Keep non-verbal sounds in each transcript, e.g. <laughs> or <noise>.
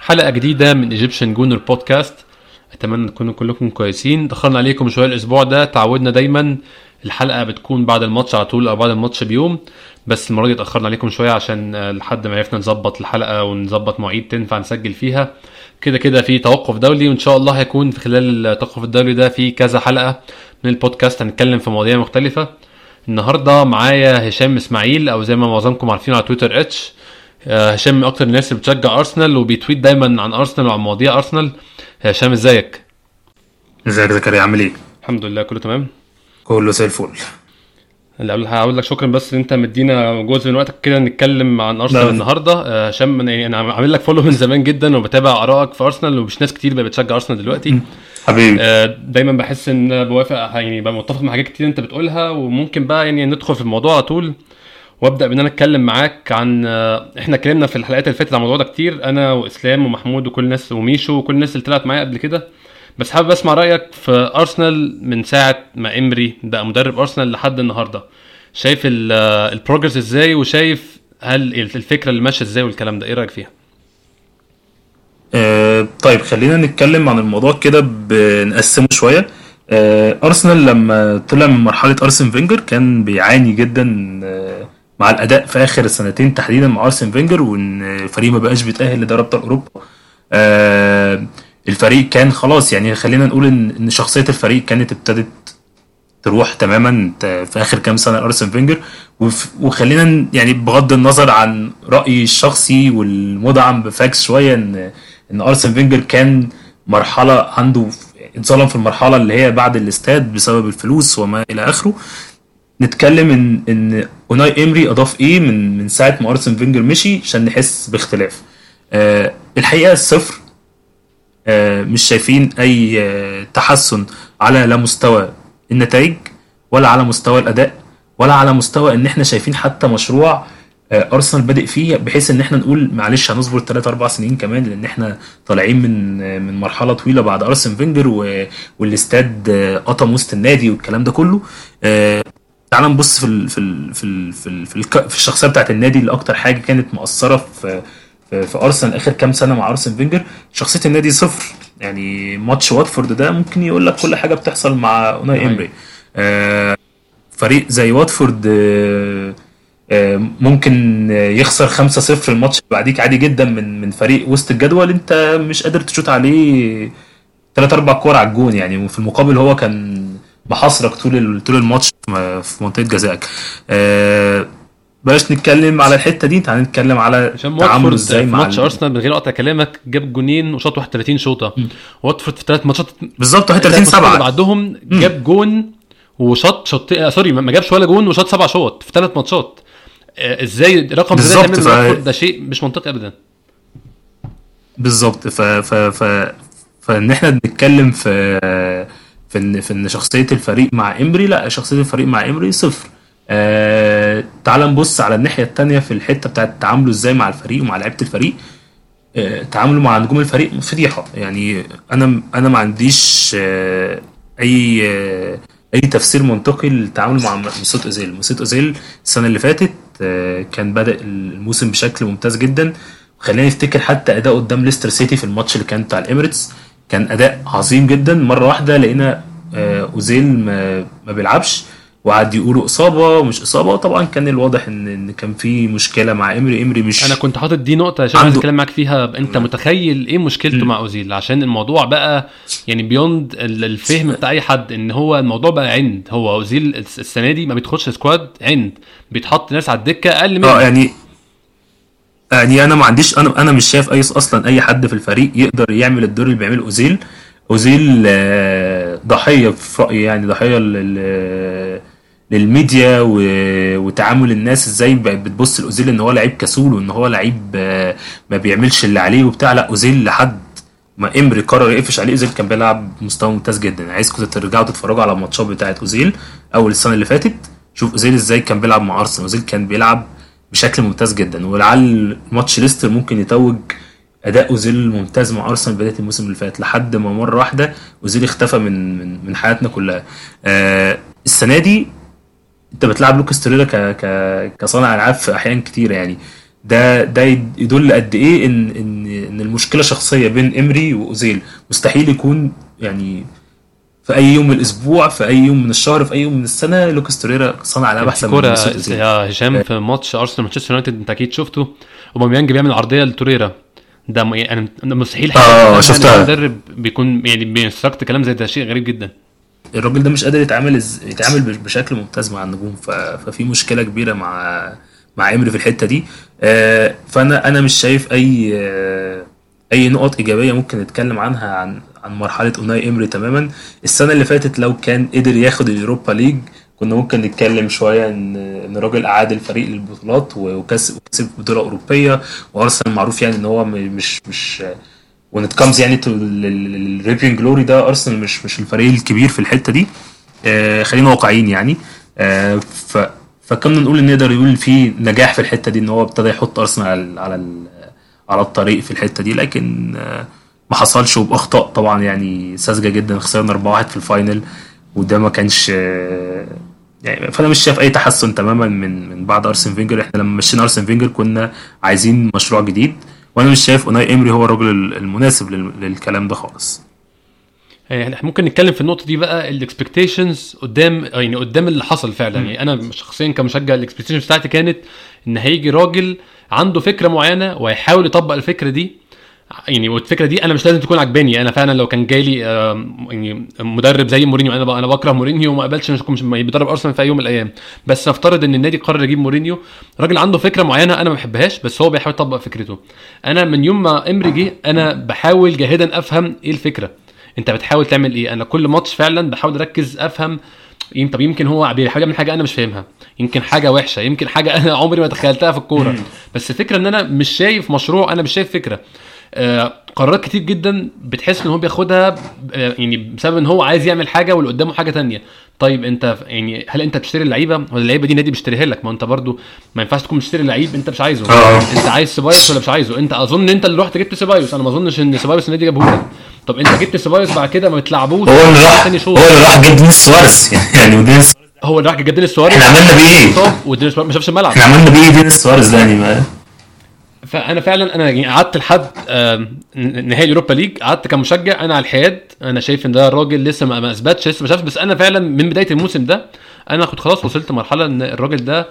حلقة جديدة من Egyptian Gooner Podcast أتمنى تكونوا كلكم كويسين. دخلنا عليكم شوية الأسبوع ده. تعودنا دايما. الحلقة بتكون بعد الماتش على طول أو بعد الماتش بيوم. بس المرة دي اتأخرنا عليكم شوية عشان آه، لحد ما عرفنا نظبط الحلقة ونظبط مواعيد تنفع نسجل فيها. كده كده في توقف دولي وإن شاء الله هيكون في خلال التوقف الدولي ده في كذا حلقة من البودكاست هنتكلم في مواضيع مختلفة. النهارده معايا هشام اسماعيل أو زي ما معظمكم عارفين على تويتر H. آه، هشام من أكتر الناس اللي بتشجع أرسنال وبيتويت دايما عن أرسنال وعن مواضيع أرسنال. هشام إزيك؟ إزيك يا زكريا؟ عامل إيه؟ الحمد لله كله تمام؟ كله زي الفل. اللي هقول لك شكرا بس إن أنت مدينا جزء من وقتك كده نتكلم عن ارسنال. النهارده. آه، هشام يعني أنا عامل لك فولو من زمان جدا وبتابع آرائك في ارسنال ومش ناس كتير بقت بتشجع ارسنال دلوقتي. حبيبي. آه، دايما بحس إن بوافق يعني ببقى متفق مع حاجات كتير أنت بتقولها وممكن بقى يعني ندخل في الموضوع على طول وأبدأ بإن أنا أتكلم معاك عن آه، إحنا اتكلمنا في الحلقات اللي فاتت عن الموضوع ده كتير أنا وإسلام ومحمود وكل الناس وميشو وكل الناس اللي طلعت معايا قبل كده. بس حابب أسمع رأيك في أرسنال من ساعة ما إمري بقى مدرب أرسنال لحد النهارده. شايف ال- آه، ال progress إزاي؟ وشايف هل الفكرة اللي ماشية إزاي والكلام ده؟ إيه رأيك فيها؟ آه طيب خلينا نتكلم عن الموضوع كده بنقسمه شوية. آه أرسنال لما طلع من مرحلة أرسن فينجر كان بيعاني جدا آه مع الأداء في آخر السنتين تحديدا مع أرسن فينجر وإن الفريق ما بقاش بيتأهل لدوري أبطال أوروبا. آه الفريق كان خلاص يعني خلينا نقول إن إن شخصية الفريق كانت ابتدت تروح تماما في آخر كام سنة أرسن فينجر. وخلينا يعني بغض النظر عن رأيي الشخصي والمدعم ب facts شوية إن إن أرسن فينجر كان مرحلة عنده اتظلم في المرحلة اللي هي بعد الاستاد بسبب الفلوس وما إلى آخره. نتكلم إن إن أوناي امري أضاف إيه من من ساعة ما أرسن فينجر مشي عشان نحس باختلاف. آه الحقيقة الصفر مش شايفين أي آه، تحسن على لا مستوى النتائج ولا على مستوى الأداء ولا على مستوى إن إحنا شايفين حتى مشروع آه، أرسنال بادئ فيه بحيث إن إحنا نقول معلش هنصبر 3 4 سنين كمان لأن إحنا طالعين من آه، من مرحلة طويلة بعد أرسن فينجر والاستاد آه، قطم وسط النادي والكلام ده كله. آه، تعال نبص في في في في, في الشخصية بتاعت النادي اللي أكتر حاجة كانت مؤثرة في في, في أرسنال آخر كام سنة مع أرسن فينجر شخصية النادي صفر. يعني ماتش واتفورد ده ممكن يقول لك كل حاجة بتحصل مع أوناي. امري آه فريق زي واتفورد آه آه، ممكن يخسر 5-0 الماتش بعديك عادي جدا من من فريق وسط الجدول. انت مش قادر تشوط عليه ثلاث أربع كور على الجون. يعني وفي المقابل هو كان محاصرك طول طول الماتش في منطقة جزائك. بلاش نتكلم على الحتة دي تعال نتكلم على تعامله واتفورد إزاي مع ماتش ال- أرسنال من غير قطع كلامك جاب جونين وشاط 31 شوطة. واتفورد في ثلاث ماتشات بالظبط 31 الثلاث ماتشات اللي 7 بعدهم جاب جون وشاط شوط آه، sorry ما جابش ولا جون وشاط سبع شوط في ثلاث ماتشات. آه، إزاي رقم زي ده ده شيء مش منطقي ابدا. بالظبط ف ف ف فإن إحنا بنتكلم في في ان في إن شخصية الفريق مع إمري لا شخصية الفريق مع إمري صفر. آه تعال نبص على الناحية التانية في الحتة بتاعت تعامله إزاي مع الفريق ومع لعيبة الفريق. آه تعامله مع نجوم الفريق فضيحة. يعني أنا أنا ما عنديش آه أي آه أي تفسير منطقي للتعامل مع مسوت أوزيل. مسوت أوزيل السنة اللي فاتت آه كان بدأ الموسم بشكل ممتاز جدا. خلينا نفتكر حتى أداء قدام ليستر سيتي في الماتش اللي كان بتاع الإميريتس. كان أداء عظيم جدا. مرة واحدة لقينا آه، أوزيل ما بيلعبش. وقعد يقولوا إصابة ومش إصابة. وطبعا كان الواضح ان إن كان في مشكلة مع إمري. إمري مش أنا كنت حاطط دي نقطة عشان عنده- اتكلم معاك فيها. أنت متخيل إيه مشكلته مم. مع أوزيل؟ عشان الموضوع بقى يعني beyond الفهم بتاع أي حد إن هو الموضوع بقى عند. هو أوزيل الس- السنة دي ما بيدخلش squad عند. بيتحط ناس على الدكة أقل منه. آه يعني يعني أنا ما عنديش أنا أنا مش شايف اي أصلا أي حد في الفريق يقدر يعمل الدور اللي بيعمله أوزيل. أوزيل آه، ضحية في رأيي يعني ضحية للميديا. وتعامل الناس إزاي بقت بتبص لأوزيل إن هو لعيب كسول وإن هو لعيب آه، ما بيعملش اللي عليه وبتاع. لا أوزيل لحد ما إمري قرر يقفش عليه. أوزيل كان بيلعب بمستوى ممتاز جدا. عايزكم ترجعوا تتفرجوا على الماتشات بتاعت أوزيل أول السنة اللي فاتت. شوف أوزيل إزاي كان بيلعب مع أرسنال. أوزيل كان بيلعب بشكل ممتاز جدا. ولعل ماتش ليستر ممكن يتوج أداء أوزيل ممتاز مع أرسنال بداية الموسم اللي فات. لحد ما مرة واحدة أوزيل اختفى من من من حياتنا كلها. آه السنة دي انت بتلعب لوكاس توريرا ك ك كصانع ألعاب في أحيان كتيرة يعني. ده ده يدل قد إيه إن إن إن المشكلة شخصيه بين إمري وأوزيل مستحيل يكون يعني في أي يوم من الأسبوع في أي يوم من الشهر في أي يوم من السنة لوكاس توريرا صانع ألعاب أحسن كوره من يا هشام في ماتش أرسنال مانشستر يونايتد أنت أكيد شفته. أوباميانج بيعمل عرضية لتوريرا. ده م- يعني أنا أنا مستحيل يعني شفتها. المدرب بيكون يعني بي instruct كلام زي ده شيء غريب جدا. الراجل ده مش قادر يتعامل. يتعامل بش- بشكل ممتاز مع النجوم. ففي مشكلة كبيرة مع مع امري في الحتة دي آه، فأنا أنا مش شايف أي آه، أي نقط إيجابية ممكن نتكلم عنها عن عن مرحلة أوناي امري تماما السنة اللي فاتت لو كان قدر ياخد اليوروبا ليج كنا ممكن نتكلم شوية ان إن الراجل أعاد الفريق للبطولات وكسب بطولة أوروبية وأرسنال معروف يعني إن هو مش مش when it comes يعني to ال reaping glory ده ارسنال مش مش الفريق الكبير في الحتة دي. آه خلينا واقعيين يعني. آه ف فكنا نقول إن نقدر يقول في نجاح في الحتة دي إن هو ابتدى يحط ارسنال على على على الطريق في الحتة دي. لكن آه ما حصلش وبأخطاء طبعا يعني ساذجة جدا. خسرنا 4-1 في ال final وده ما كانش آه يعني فأنا مش شايف أي تحسن تماما من من بعد أرسن فينجر. إحنا لما مشينا أرسن فينجر كنا عايزين مشروع جديد. وأنا مش شايف أوناي إمري هو الراجل المناسب لل- للكلام ده خالص. يعني إحنا ممكن نتكلم في النقطة دي بقى ال expectations قدام يعني قدام اللي حصل فعلا. يعني أنا شخصيا كمشجع ال expectations بتاعتي كانت إن هيجي راجل عنده فكرة معينة وهيحاول يطبق الفكرة دي يعني والفكرة دي أنا مش لازم تكون عجباني أنا فعلا لو كان جالي يعني مدرب زي مورينيو أنا أنا بكره مورينيو وما انه يكون بيدرب أرسنال في أي يوم من الأيام. بس نفترض إن النادي قرر يجيب مورينيو. راجل عنده فكرة معينة أنا ما بحبهاش بس هو بيحاول يطبق فكرته. أنا من يوم ما إمري جه أنا بحاول جاهدا أفهم إيه الفكرة. أنت بتحاول تعمل إيه؟ أنا كل ماتش فعلا بحاول أركز أفهم طب يمكن هو بيحاول يعمل حاجة أنا مش فاهمها. يمكن حاجة وحشة يمكن حاجة أنا عمري ما تخيلتها في الكورة. بس الفكرة إن أنا مش شايف مشروع أنا مش شايف فكرة. قرارات كتير جدا بتحس إن هو بياخدها آه، يعني بسبب إن هو عايز يعمل حاجة واللي قدامه حاجة تانية. طيب أنت يعني هل أنت بتشتري اللعيبة؟ ولا اللعيبة دي نادي بيشتريها لك؟ ما أنت برضو ما ينفعش تكون بتشتري لعيب أنت مش عايزه. آه. أنت عايز سيبايوس ولا مش عايزه؟ أنت أظن أنت اللي رحت جبت سيبايوس. أنا ما أظنش إن سيبايوس النادي جابه لك طب أنت جبت سيبايوس بعد كده ما بتلعبوش هو اللي راح هو اللي راح جاب دينيس سواريز. <laughs> يعني ودينيس هو اللي راح جاب دينيس سواريز؟ إحنا عملنا بيه إيه؟ ودينيس ما شافش الملعب. إحنا عملنا بيه دينيس سواريز ده يعني؟ فأنا فعلا أنا يعني قعدت لحد نهائي اليوروبا ليج قعدت كمشجع أنا على الحياد أنا شايف إن ده الراجل لسه ما أثبتش لسه ما شافش بس أنا فعلا من بداية الموسم ده أنا كنت خلاص وصلت مرحله إن الراجل ده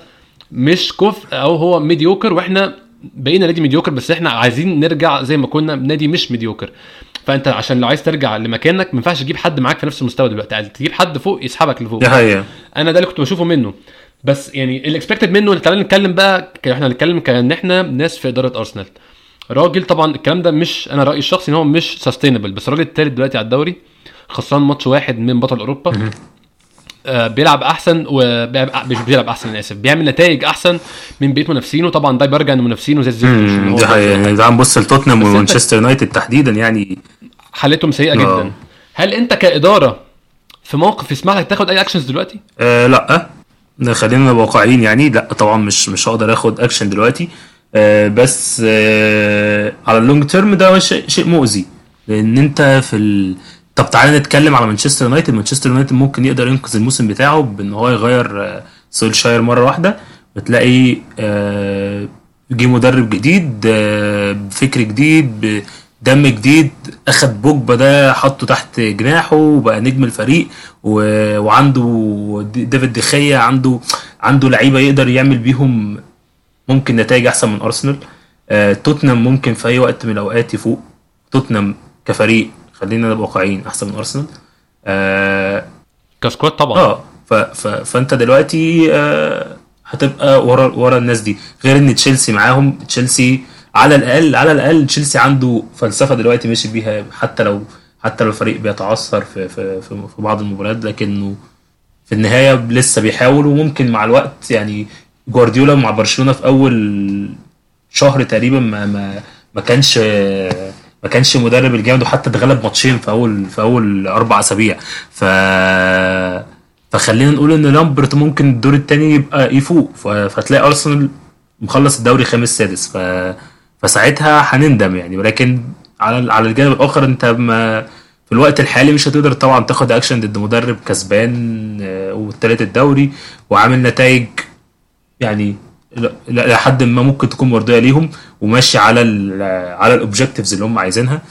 مش كفء أو هو mediocre وإحنا بقينا نادي mediocre بس إحنا عايزين نرجع زي ما كنا نادي مش mediocre فأنت عشان لو عايز ترجع لمكانك ما ينفعش تجيب حد معاك في نفس المستوى دلوقتي عايز تجيب حد فوق يسحبك لفوق. دي حقيقة. أنا ده اللي كنت بشوفه منه. بس يعني ال expected منه تعالى نتكلم بقى إحنا هنتكلم كأن إحنا ناس في إدارة ارسنال راجل طبعا الكلام ده مش أنا رأيي الشخصي إن هو مش sustainable بس الراجل التالت دلوقتي على الدوري خسران ماتش واحد من بطل أوروبا. آه بيلعب أحسن وبيلعب مش بيلعب أحسن أنا آسف. بيعمل نتائج أحسن من بقية منافسينه. طبعا ده بيرجع إن منافسينه زي الزفت. دي حقيقة يعني تعال نبص لتوتنهام ومانشستر يونايتد تحديدا يعني. حالتهم سيئة آه. جدا هل أنت كإدارة في موقف يسمح لك تاخد أي actions دلوقتي؟ آه لأ. خلينا واقعيين يعني. لا طبعا مش مش هقدر آخد اكشن دلوقتي. آه بس آه على ال long term ده شيء شيء مؤذي. لأن أنت في ال... طب تعالى نتكلم على مانشستر يونايتد مانشستر يونايتد ممكن يقدر ينقذ الموسم بتاعه بإن هو يغير آه سولشاير مرة واحدة. بتلاقي آه جه مدرب جديد آه بفكر جديد بدم جديد أخد بوجبا ده حطه تحت جناحه وبقى نجم الفريق و... وعنده دي- ديفيد دخيا عنده عنده لعيبة يقدر يعمل بيهم ممكن نتائج أحسن من أرسنال. آه توتنهام ممكن في أي وقت من الأوقات يفوق. توتنهام كفريق خلينا نبقى واقعيين أحسن من أرسنال. آه, كسكواد طبعا. آه ف... ف... فأنت دلوقتي آه هتبقى ورا ورا الناس دي. غير إن تشيلسي معاهم تشيلسي على الأقل على الأقل تشيلسي عنده فلسفة دلوقتي ماشي بيها حتى لو حتى لو الفريق بيتعثر في في في, في بعض المباريات لكنه في النهاية لسه بيحاول وممكن مع الوقت يعني جوارديولا مع برشلونة في أول شهر تقريبا ما ما ما كانش ما كانش مدرب الجامد وحتى اتغلب ماتشين في أول في أول أربع أسابيع. ف فخلينا نقول إن لامبرت ممكن الدور الثاني يبقى يفوق. فتلاقي أرسنال مخلص الدوري خامس سادس. ف فساعتها هنندم يعني. ولكن على على الجانب الآخر انت ما في الوقت الحالي مش هتقدر طبعا تاخد اكشن ضد مدرب كسبان آه، والتالت الدوري وعامل نتائج يعني لحد ما ممكن تكون مرضية ليهم وماشي على ال على ال objectives اللي هم عايزينها.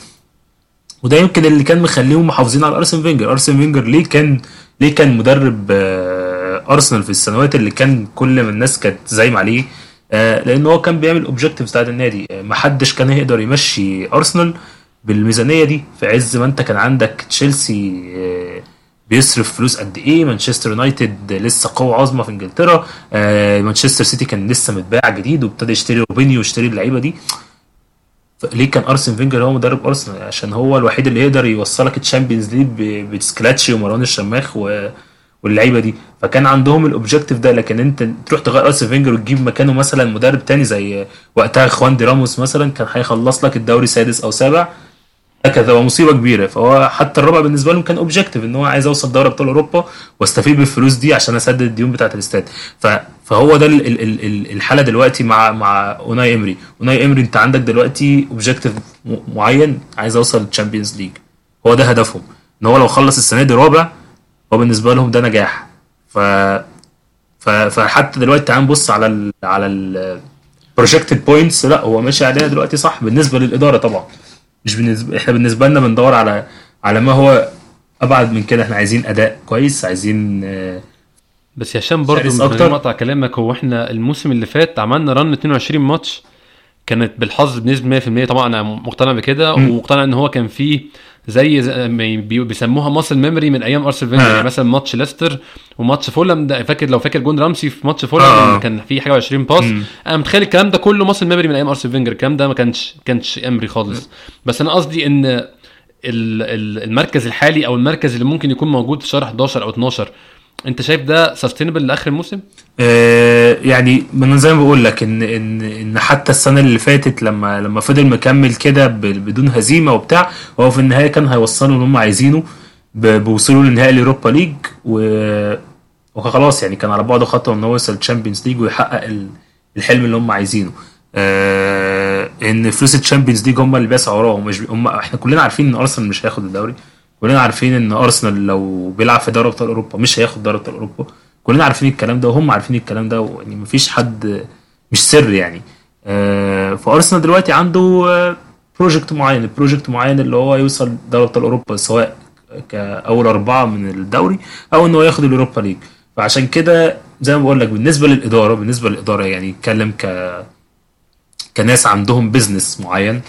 وده يمكن اللي كان مخليهم محافظين على أرسن فينجر. أرسن فينجر ليه كان ليه كان مدرب آه، أرسنال في السنوات اللي كان كل ما الناس كانت زايمة عليه؟ لأن هو كان بيعمل objectives بتاعت النادي. آه، محدش كان يقدر يمشي أرسنال بالميزانية دي. في عز ما أنت كان عندك تشيلسي آه، بيصرف فلوس قد إيه. مانشستر يونايتد لسه قوة عظمى في إنجلترا. آه، مانشستر سيتي كان لسه متباع جديد وابتدى يشتري روبينيو ويشتري اللعيبة دي. ليه كان أرسن فينجر هو مدرب أرسنال؟ عشان هو الوحيد اللي يقدر يوصلك الشامبيونز ليج بسكيلاتشي ومروان الشماخ و... واللعيبة دي. فكان عندهم ال objective ده لكن انت تروح تغير ارسن فينجر وتجيب مكانه مثلا مدرب تاني زي وقتها خوان دي راموس مثلا كان هيخلص لك الدوري سادس أو سابع. هكذا ومصيبه كبيرة. فهو حتى الرابع بالنسبة لهم كان objective إن هو عايز اوصل دوري أبطال أوروبا واستفيد بالفلوس دي عشان أسدد الديون بتاعة الاستاد. فهو ده ال ال ال ال الحالة دلوقتي مع مع أوناي إمري. أوناي إمري أنت عندك دلوقتي objective معين عايز اوصل للتشامبيونز ليج هو ده هدفهم. إن هو لو خلص السنة دي رابع هو بالنسبة لهم ده نجاح. ف ف فحتى دلوقتي تعال نبص على ال على ال projected points لا هو ماشي عليها دلوقتي صح. بالنسبة للإدارة طبعا. مش بالنسبة إحنا بالنسبة لنا بندور على على ما هو أبعد من كده. إحنا عايزين أداء كويس عايزين آه، بس يا هشام برضه من غير أقطع كلامك. هو إحنا الموسم اللي فات عملنا run 22 ماتش. كانت بالحظ بنسبة 100% طبعا أنا مقتنع بكده. ومقتنع إن هو كان فيه زي بيسموها muscle memory من أيام ارسنال فينجر آه. يعني مثلا ماتش ليستر وماتش فولهام ده فاكر لو فاكر جون رامسي في ماتش فولهام آه. كان فيه حاجة 20 pass مم. أنا متخيل الكلام ده كله muscle memory من أيام ارسنال فينجر الكلام ده ما كانش كانش أمري خالص بس أنا قصدي إن ال- ال- المركز الحالي أو المركز اللي ممكن يكون موجود في شهر 11 أو 12 انت شايف ده sustainable لآخر الموسم؟ آه، يعني من زي ما بقول لك ان ان إن حتى السنة اللي فاتت لما لما فضل مكمل كده بدون هزيمة وبتاع هو في النهاية كان هيوصلوا اللي هم عايزينه بوصوله لنهائي اليوروبا ليج و وخلاص يعني كان على بعد خطوة إن هو يوصل الشامبيونز ليج ويحقق ال- الحلم اللي هم عايزينه آه إن فلوس الشامبيونز ليج هم اللي بيسعوا وراهم هم إحنا كلنا عارفين إن أرسنال مش هياخد الدوري كلنا عارفين إن أرسنال لو بيلعب في دوري أبطال أوروبا مش هياخد دوري أبطال أوروبا. كلنا عارفين الكلام ده وهم عارفين الكلام ده يعني مفيش حد مش سر يعني. آه فأرسنال دلوقتي عنده project معين. ال project معين اللي هو يوصل دوري أبطال أوروبا سواء كأول أربعة من الدوري أو إن هو ياخد اليوروبا ليج. فعشان كده زي ما بقول لك بالنسبة للإدارة بالنسبة للإدارة يعني يتكلم ك كناس عندهم business معين.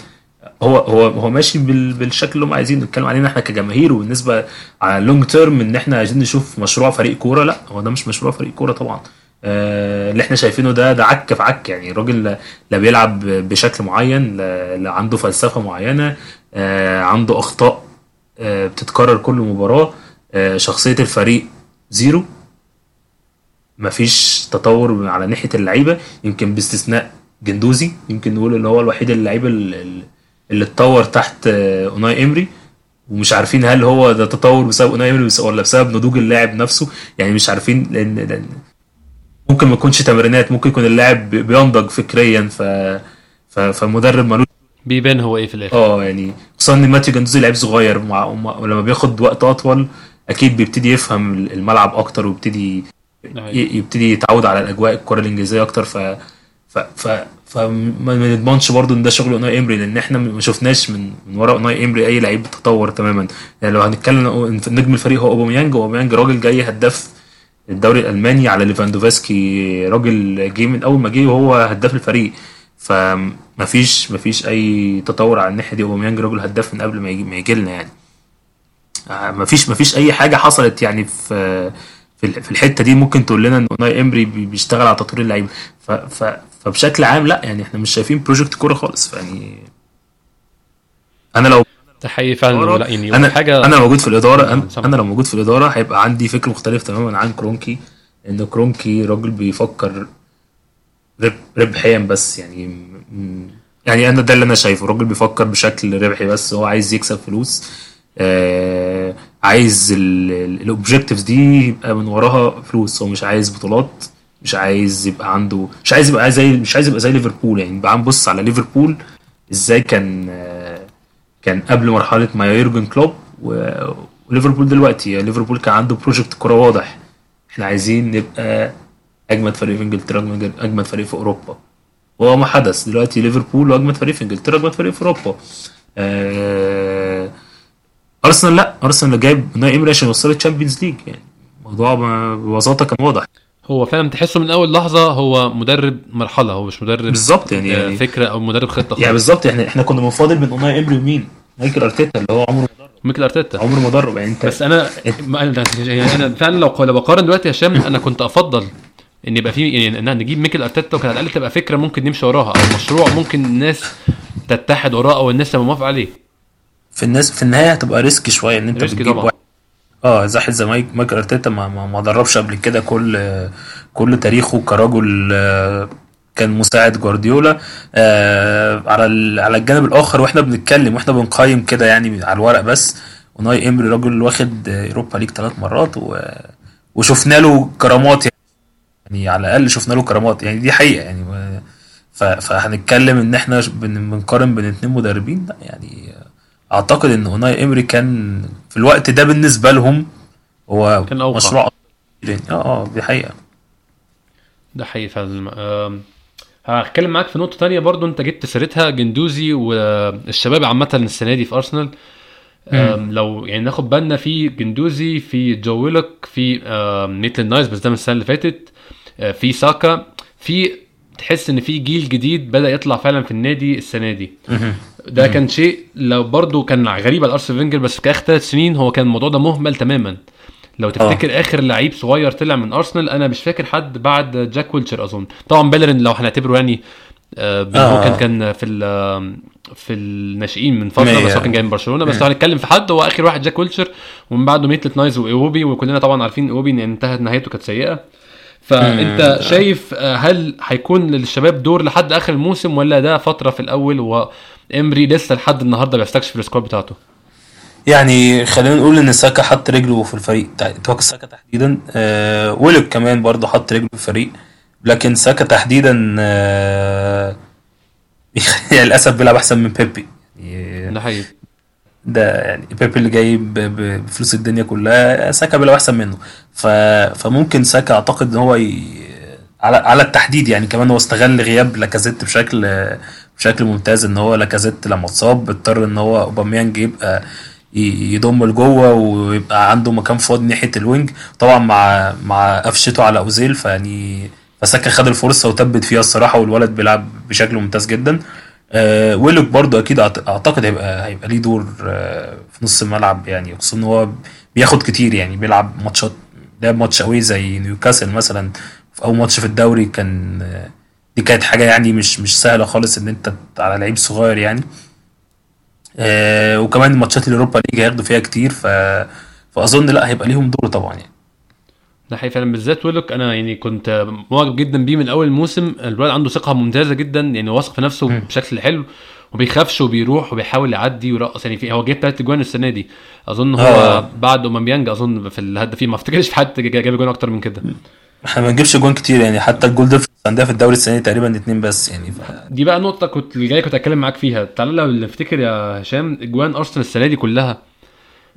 هو هو هو ماشي بال- بالشكل اللي هم عايزين نتكلم علينا إحنا كجماهير وبالنسبة على ال long term إن إحنا عايزين نشوف مشروع فريق كورة لأ هو ده مش مشروع فريق كورة طبعا. آه، اللي إحنا شايفينه ده ده عك في عك يعني الراجل لا- بيلعب بشكل معين لا, عنده فلسفة معينة آه، عنده أخطاء آه، بتتكرر كل مباراة شخصية الفريق zero. مفيش تطور على ناحية اللعيبة يمكن باستثناء جندوزي يمكن نقول ان هو الوحيد اللعيب اللي, اللي اتطور تحت آه، أوناي امري ومش عارفين هل هو ده تطور بسبب أوناي امري ولا بسبب نضوج اللاعب نفسه. يعني مش عارفين لأن, لأن ممكن ما يكونش تمرينات ممكن يكون اللاعب بي- بينضج فكريا. ف فالمدرب ملوش بيبان هو إيه في الآخر. آه يعني خصوصا إن ماتيو جندوزي لعيب صغير. مع ولما بياخد وقت أطول أكيد بيبتدي يفهم الملعب أكتر ويبتدي يبتدي يتعود على الأجواء الكرة الإنجليزية أكتر. ف ف فما نضمنش برضو إن ده شغل أوناي إمري لأن إحنا ما شفناش من من ورا أوناي إمري أي لعيب تطور تماما. يعني لو هنتكلم نجم الفريق هو أوباميانج أوباميانج راجل جاي هداف الدوري الألماني على ليفاندوفسكي راجل جه من أول ما جه وهو هداف الفريق. فمفيش مفيش أي تطور على الناحية دي. أوباميانج راجل هداف من قبل ما يجي ما يجي لنا يعني. آه، مفيش مفيش أي حاجة حصلت يعني في في ال- في الحتة دي ممكن تقول لنا إن اوناي امري بي- بيشتغل على تطوير اللعيبة فبشكل عام لا يعني إحنا مش شايفين project كورة خالص يعني أنا لو ده حقيقي فعلا لا يعني أنا حاجة أنا لو موجود في الإدارة أنا. أنا لو موجود في الإدارة هيبقى عندي فكر مختلف تماما عن كرونكي إن كرونكي راجل بيفكر رب ربحيا بس يعني يعني أنا ده اللي أنا شايفه راجل بيفكر بشكل ربحي بس هو عايز يكسب فلوس آه عايز ال objectives دي يبقى من وراها فلوس. هو مش عايز بطولات مش عايز يبقى عنده مش عايز يبقى زي مش عايز يبقى زي ليفربول. يعني بقى نبص على ليفربول إزاي كان آه كان قبل مرحلة ما يورجن كلوب وليفربول دلوقتي. يعني ليفربول كان عنده project كرة واضح. إحنا عايزين نبقى أجمد فريق في إنجلترا أجمد فريق في أوروبا. وهو ما حدث. دلوقتي ليفربول واجمد فريق في إنجلترا أجمد فريق في أوروبا. آه، أرسنال لا أرسنال جايب أوناي امري عشان يوصل الشامبيونز ليج يعني. الموضوع ببساطة كان واضح. هو فعلا تحسه من أول لحظة هو مدرب مرحلة هو مش مدرب بالظبط يعني, يعني فكرة أو مدرب خطة. يعني خالص بالظبط إحنا إحنا كنا بنفاضل بين أوناي امري ومين؟ ميكل أرتيتا اللي هو عمره ميكل أرتيتا. عمره ما درب يعني انت بس أنا يعني أنا فعلا لو لو بقارن دلوقتي يا هشام أنا كنت أفضل إن يبقى في يعني إن نجيب ميكل أرتيتا وكان على الأقل تبقى فكرة ممكن نمشي وراها أو مشروع ممكن الناس تتحد وراه أو الناس تبقى موافقة عليه. في الناس في النهاية هتبقى risk شوية إن أنت بتجيب. واحد آه زي زي ميكل أرتيتا ما, ما, ما دربش قبل كده كل كل تاريخه كرجل آه، كان مساعد جوارديولا آه على على الجانب الآخر وإحنا بنتكلم وإحنا بنقيم كده يعني على الورق بس أوناي إمري راجل واخد أوروبا ليج ثلاث مرات و... وشفنا له كرامات يعني. يعني على الأقل شفنا له كرامات يعني دي حقيقة يعني ف... فهنتكلم إن إحنا بنقارن بين اتنين مدربين لأ يعني أعتقد إن اوناي إمري كان في الوقت ده بالنسبة لهم هو كان أوقع. مشروع آه آه دي حقيقة. ده حقيقي فعلا. آم، هتكلم معاك في نقطة تانية برضو. أنت جبت سيرتها جندوزي والشباب عامة السنة دي في أرسنال. لو يعني ناخد بالنا في جندوزي في جو ويلوك في آم، ميتلاند نايلز بس ده من السنة اللي فاتت. آه، في ساكا. في تحس إن في جيل جديد بدأ يطلع فعلا في النادي السنة دي. ده كان شيء لو برضو كان غريب على أرسنال فينجر بس في آخر ثلاث سنين هو كان الموضوع ده مهمل تماما. لو تفتكر آخر لعيب صغير طلع من أرسنال أنا مش فاكر حد بعد جاك ويلشر أظن. طبعا بيلرين لو هنعتبره يعني آه بن- هو آه. كان كان في في الناشئين من فترة. بس هو كان جاي من برشلونة. بس لو هنتكلم في حد هو آخر واحد جاك ويلشر ومن بعده ميتلاند نايلز وإيوبي وكلنا طبعا عارفين إيوبي إن انتهت نهايته كانت سيئة. فأنت شايف آه، هل هيكون للشباب دور لحد آخر الموسم ولا ده فترة في الأول وامري لسه لحد النهارده بيستكشف ال squad بتاعته. يعني خلينا نقول إن ساكا حط رجله في الفريق توقع ساكا تحديدا آه ويلك كمان برضه حط رجله في الفريق. لكن ساكا تحديدا آه <laughs> يعني للأسف بيلعب أحسن من بيبي. ده حقيقي. ده يعني بيبي اللي جاي بفلوس الدنيا كلها ساكا بيلعب أحسن منه. ف... فممكن ساكا أعتقد إن هو ي... على على التحديد يعني كمان هو استغل غياب لاكازيت بشكل بشكل ممتاز إن هو لاكازيت لما اتصاب اضطر إن هو أوباميانج يبقى يضم لجوه ويبقى عنده مكان فاضي ناحية الوينج. طبعا مع مع قفشته على أوزيل فيعني فساكا خد الفرصة وثبت فيها الصراحة والولد بيلعب بشكل ممتاز جدا. آه ويلوك برضو أكيد أعتقد هيبقى هيبقى ليه دور آه في نص الملعب يعني خصوصا إن هو بياخد كتير يعني بيلعب ماتشات لعب ماتش قوي زي نيوكاسل مثلا في أول ماتش في الدوري كان آه، دي كانت حاجة يعني مش مش سهلة خالص إن أنت على لعيب صغير يعني. آه وكمان ماتشات ال Europa League هياخدوا فيها كتير ف فأظن لأ هيبقى ليهم دور طبعا يعني. ده حقيقي فعلا بالذات ويلوك أنا يعني كنت معجب جدا بيه من أول الموسم الولد عنده ثقة ممتازة جدا يعني واثق في نفسه. بشكل حلو وبيخافش وبيروح وبيحاول يعدي ويرقص. يعني في هو جايب ثلاث أجوان السنة دي. أظن هو آه. بعد اوباميانج أظن في الهدافين ما أفتكرش في حد جا- جاب أجوان أكتر من كده. إحنا ما بنجيبش جوان كتير يعني حتى ال goal difference عندنا في الدوري السنة تقريبا اتنين بس يعني. ف... دي بقى نقطة كنت جاي كنت اتكلم معاك فيها. تعالى لو نفتكر يا هشام اجوان أرسنال السنة دي كلها.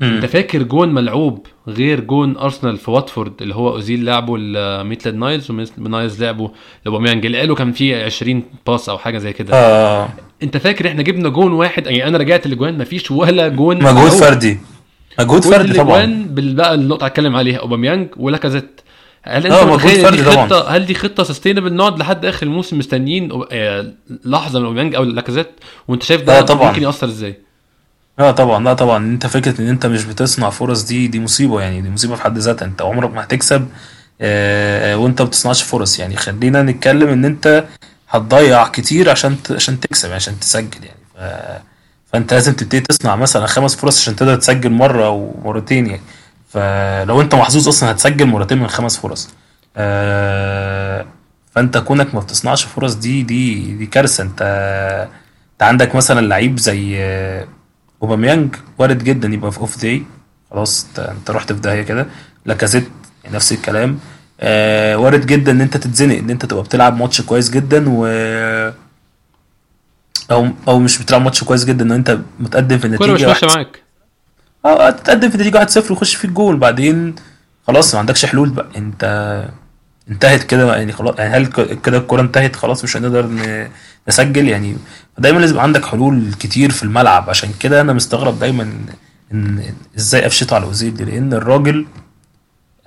انت فاكر جون ملعوب غير جون أرسنال في واتفورد اللي هو أوزيل لعبه لميتلاند نايلز وميتلاند نايلز لعبه لأوباميانج اللي قالوا كان فيه 20 pass أو حاجة زي كده؟ آه. انت فاكر إحنا جبنا جون واحد؟ يعني أنا رجعت الاجوان مفيش ولا جون مجهود. فردي. مجهود فردي طبعا. الاجوان بقى النقطة هتكلم عليها أوباميانج ولاكازيت. هل أنت متخيل دي فردي طبعا. هل دي خطة سستينبل نقعد لحد آخر الموسم مستنيين آه، لحظة من أوباميانج أو لاكازيت وأنت شايف ده طبعا. ممكن يأثر إزاي؟ لا طبعا لا طبعا أنت فكرة إن أنت مش بتصنع فرص دي دي مصيبة يعني دي مصيبة في حد ذاتها أنت عمرك ما هتكسب آه، وأنت ما بتصنعش فرص يعني خلينا نتكلم إن أنت هتضيع كتير عشان عشان تكسب يعني عشان تسجل يعني ف... فأنت لازم تبتدي تصنع مثلا خمس فرص عشان تقدر تسجل مرة أو مرتين يعني فلو انت محظوظ أصلا هتسجل مرتين من خمس فرص. آه، فانت كونك ما بتصنعش فرص دي دي دي كارثة. انت انت عندك مثلا لعيب زي آه، اوباميانج وارد جدا يبقى في off day خلاص انت, رحت في داهية كده. لاكازيت نفس الكلام. آه وارد جدا ان انت تتزنق ان انت تبقى بتلعب ماتش كويس جدا و أو أو مش بتلعب ماتش كويس جدا ان انت متقدم في مش النتيجة ماشية واحد- معاك. آه في نتيجه 1-0 ويخش فيك جول بعدين خلاص ما عندكش حلول بقى. انت انتهت كده يعني خلاص يعني هل كده الكوره انتهت خلاص؟ مش هنقدر نسجل. يعني دايما لازم عندك حلول كتير في الملعب. عشان كده أنا مستغرب دايما ان إزاي قفشته على اوزيل دي. لأن الراجل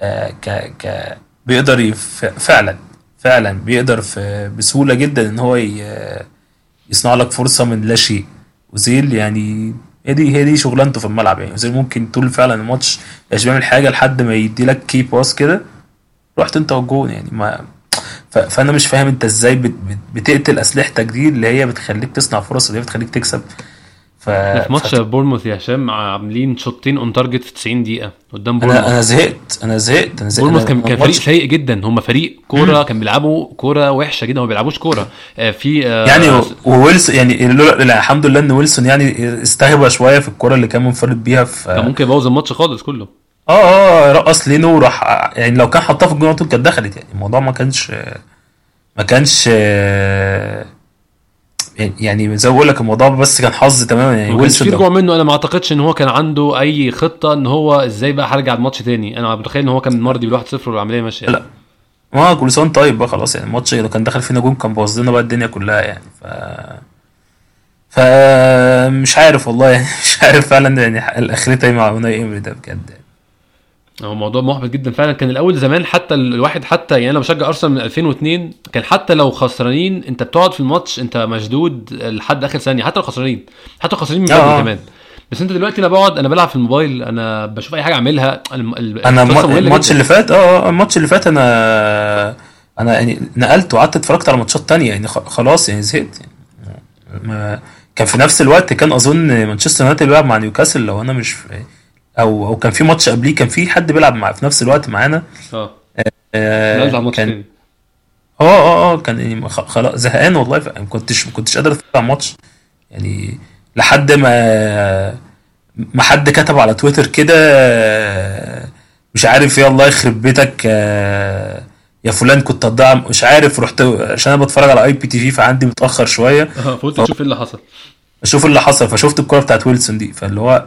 آه ك ك بيقدر. فعلا فعلا بيقدر في بسهولة جدا إن هو. يصنع لك فرصة من لا شيء. اوزيل يعني هي دي هي دي شغلانته في الملعب يعني اوزيل ممكن طول فعلا الماتش مش بيعمل حاجة لحد ما يدي لك key pass كده رحت انت والجون يعني ما. فأنا مش فاهم انت إزاي بت... بت... بتقتل أسلحتك دي اللي هي بتخليك تصنع فرص اللي هي بتخليك تكسب ف... في ماتش ف... بورموث يا هشام عاملين شوتين on target في 90 دقيقة قدامنا بورموث أنا زهقت أنا زهقت أنا زهقت. بورموث كان كان فريق سيء جدا. هم فريق كورة كان بيلعبوا كورة وحشة جدا هم ما بيلعبوش كورة. آه، في آه، يعني وويلسون يعني الحمد لله إن ويلسون يعني استهبى شوية في الكورة اللي كان منفرد بيها في كان ممكن يبوظ الماتش خالص كله. آه آه رقص لينو وراح يعني لو كان حطها في الجون كانت دخلت يعني الموضوع ما كانش ما كانش يعني زي ما بقول لك الموضوع بس كان حظ تماما يعني ويلسون في رجوع منه. أنا ما أعتقدش إن هو كان عنده أي خطة إن هو إزاي بقى هرجع الماتش تاني. أنا متخيل إن هو كان مرضي بال 1-0 والعملية ماشية. لا. ما وأنت طيب بقى خلاص يعني الماتش لو كان دخل فينا جون كان بوظ لنا بقى الدنيا كلها يعني. ف ف مش عارف والله يعني <laughs> مش عارف فعلا يعني اخرتها إيه مع أوناي إمري ده بجد. يعني. هو موضوع محبط جدا فعلا كان الأول زمان حتى ال- الواحد حتى يعني أنا بشجع أرسنال من 2002 كان حتى لو خسرانين أنت بتقعد في الماتش أنت مشدود لحد آخر ثانية حتى لو خسرانين حتى لو خسرانين من آه. بدري كمان بس أنت دلوقتي أنا بقعد أنا بلعب في الموبايل أنا بشوف أي حاجة أعملها أنا الماتش. اللي فات آه آه، الماتش اللي فات أنا أنا يعني نقلت وقعدت اتفرجت على ماتشات تانية يعني خلاص يعني زهقت يعني ما كان في نفس الوقت كان أظن مانشستر يونايتد بيلعب مع نيوكاسل لو أنا مش في أو أو كان في ماتش قبليه كان في حد بيلعب مع في نفس الوقت معانا. آه. آه، كان آه آه آه كان يعني خلاص زهقان والله. ما كنتش ما كنتش قادر أتفرج على الماتش. يعني لحد ما ما حد كتب على تويتر كده آه، مش عارف إيه الله يخرب بيتك آه، يا فلان كنت هتضيع مش عارف رحت عشان أنا بتفرج على IPTV فعندي متأخر شوية. آه فقلت تشوف إيه اللي حصل. أشوف اللي حصل فشفت الكورة بتاعت ويلسون دي. فاللي هو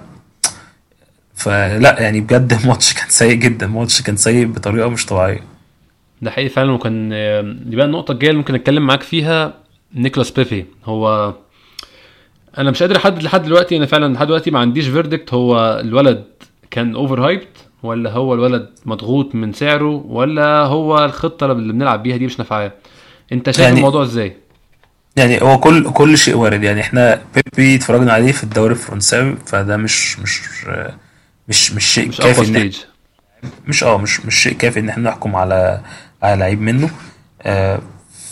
فلا يعني بجد <laughs> الماتش كان سيء جدا الماتش كان سيء بطريقة مش طبيعية. ده حقيقي فعلا. وكان آه، دي بقى النقطة الجاية اللي ممكن أتكلم معاك فيها نيكولاس بيبي. هو أنا مش قادر أحدد لحد دلوقتي أنا فعلا لحد دلوقتي ما عنديش verdict هو الولد كان over hyped ولا هو الولد مضغوط من سعره ولا هو الخطة اللي بنلعب بيها دي مش نافعاه أنت شايف يعني- الموضوع إزاي؟ يعني هو كل كل شيء وارد. يعني إحنا بيبي اتفرجنا عليه في الدوري الفرنساوي فده مش مش مش مش شيء مش كافي stage مش آه مش مش شيء كافي إن إحنا نحكم على على لعيب منه. آه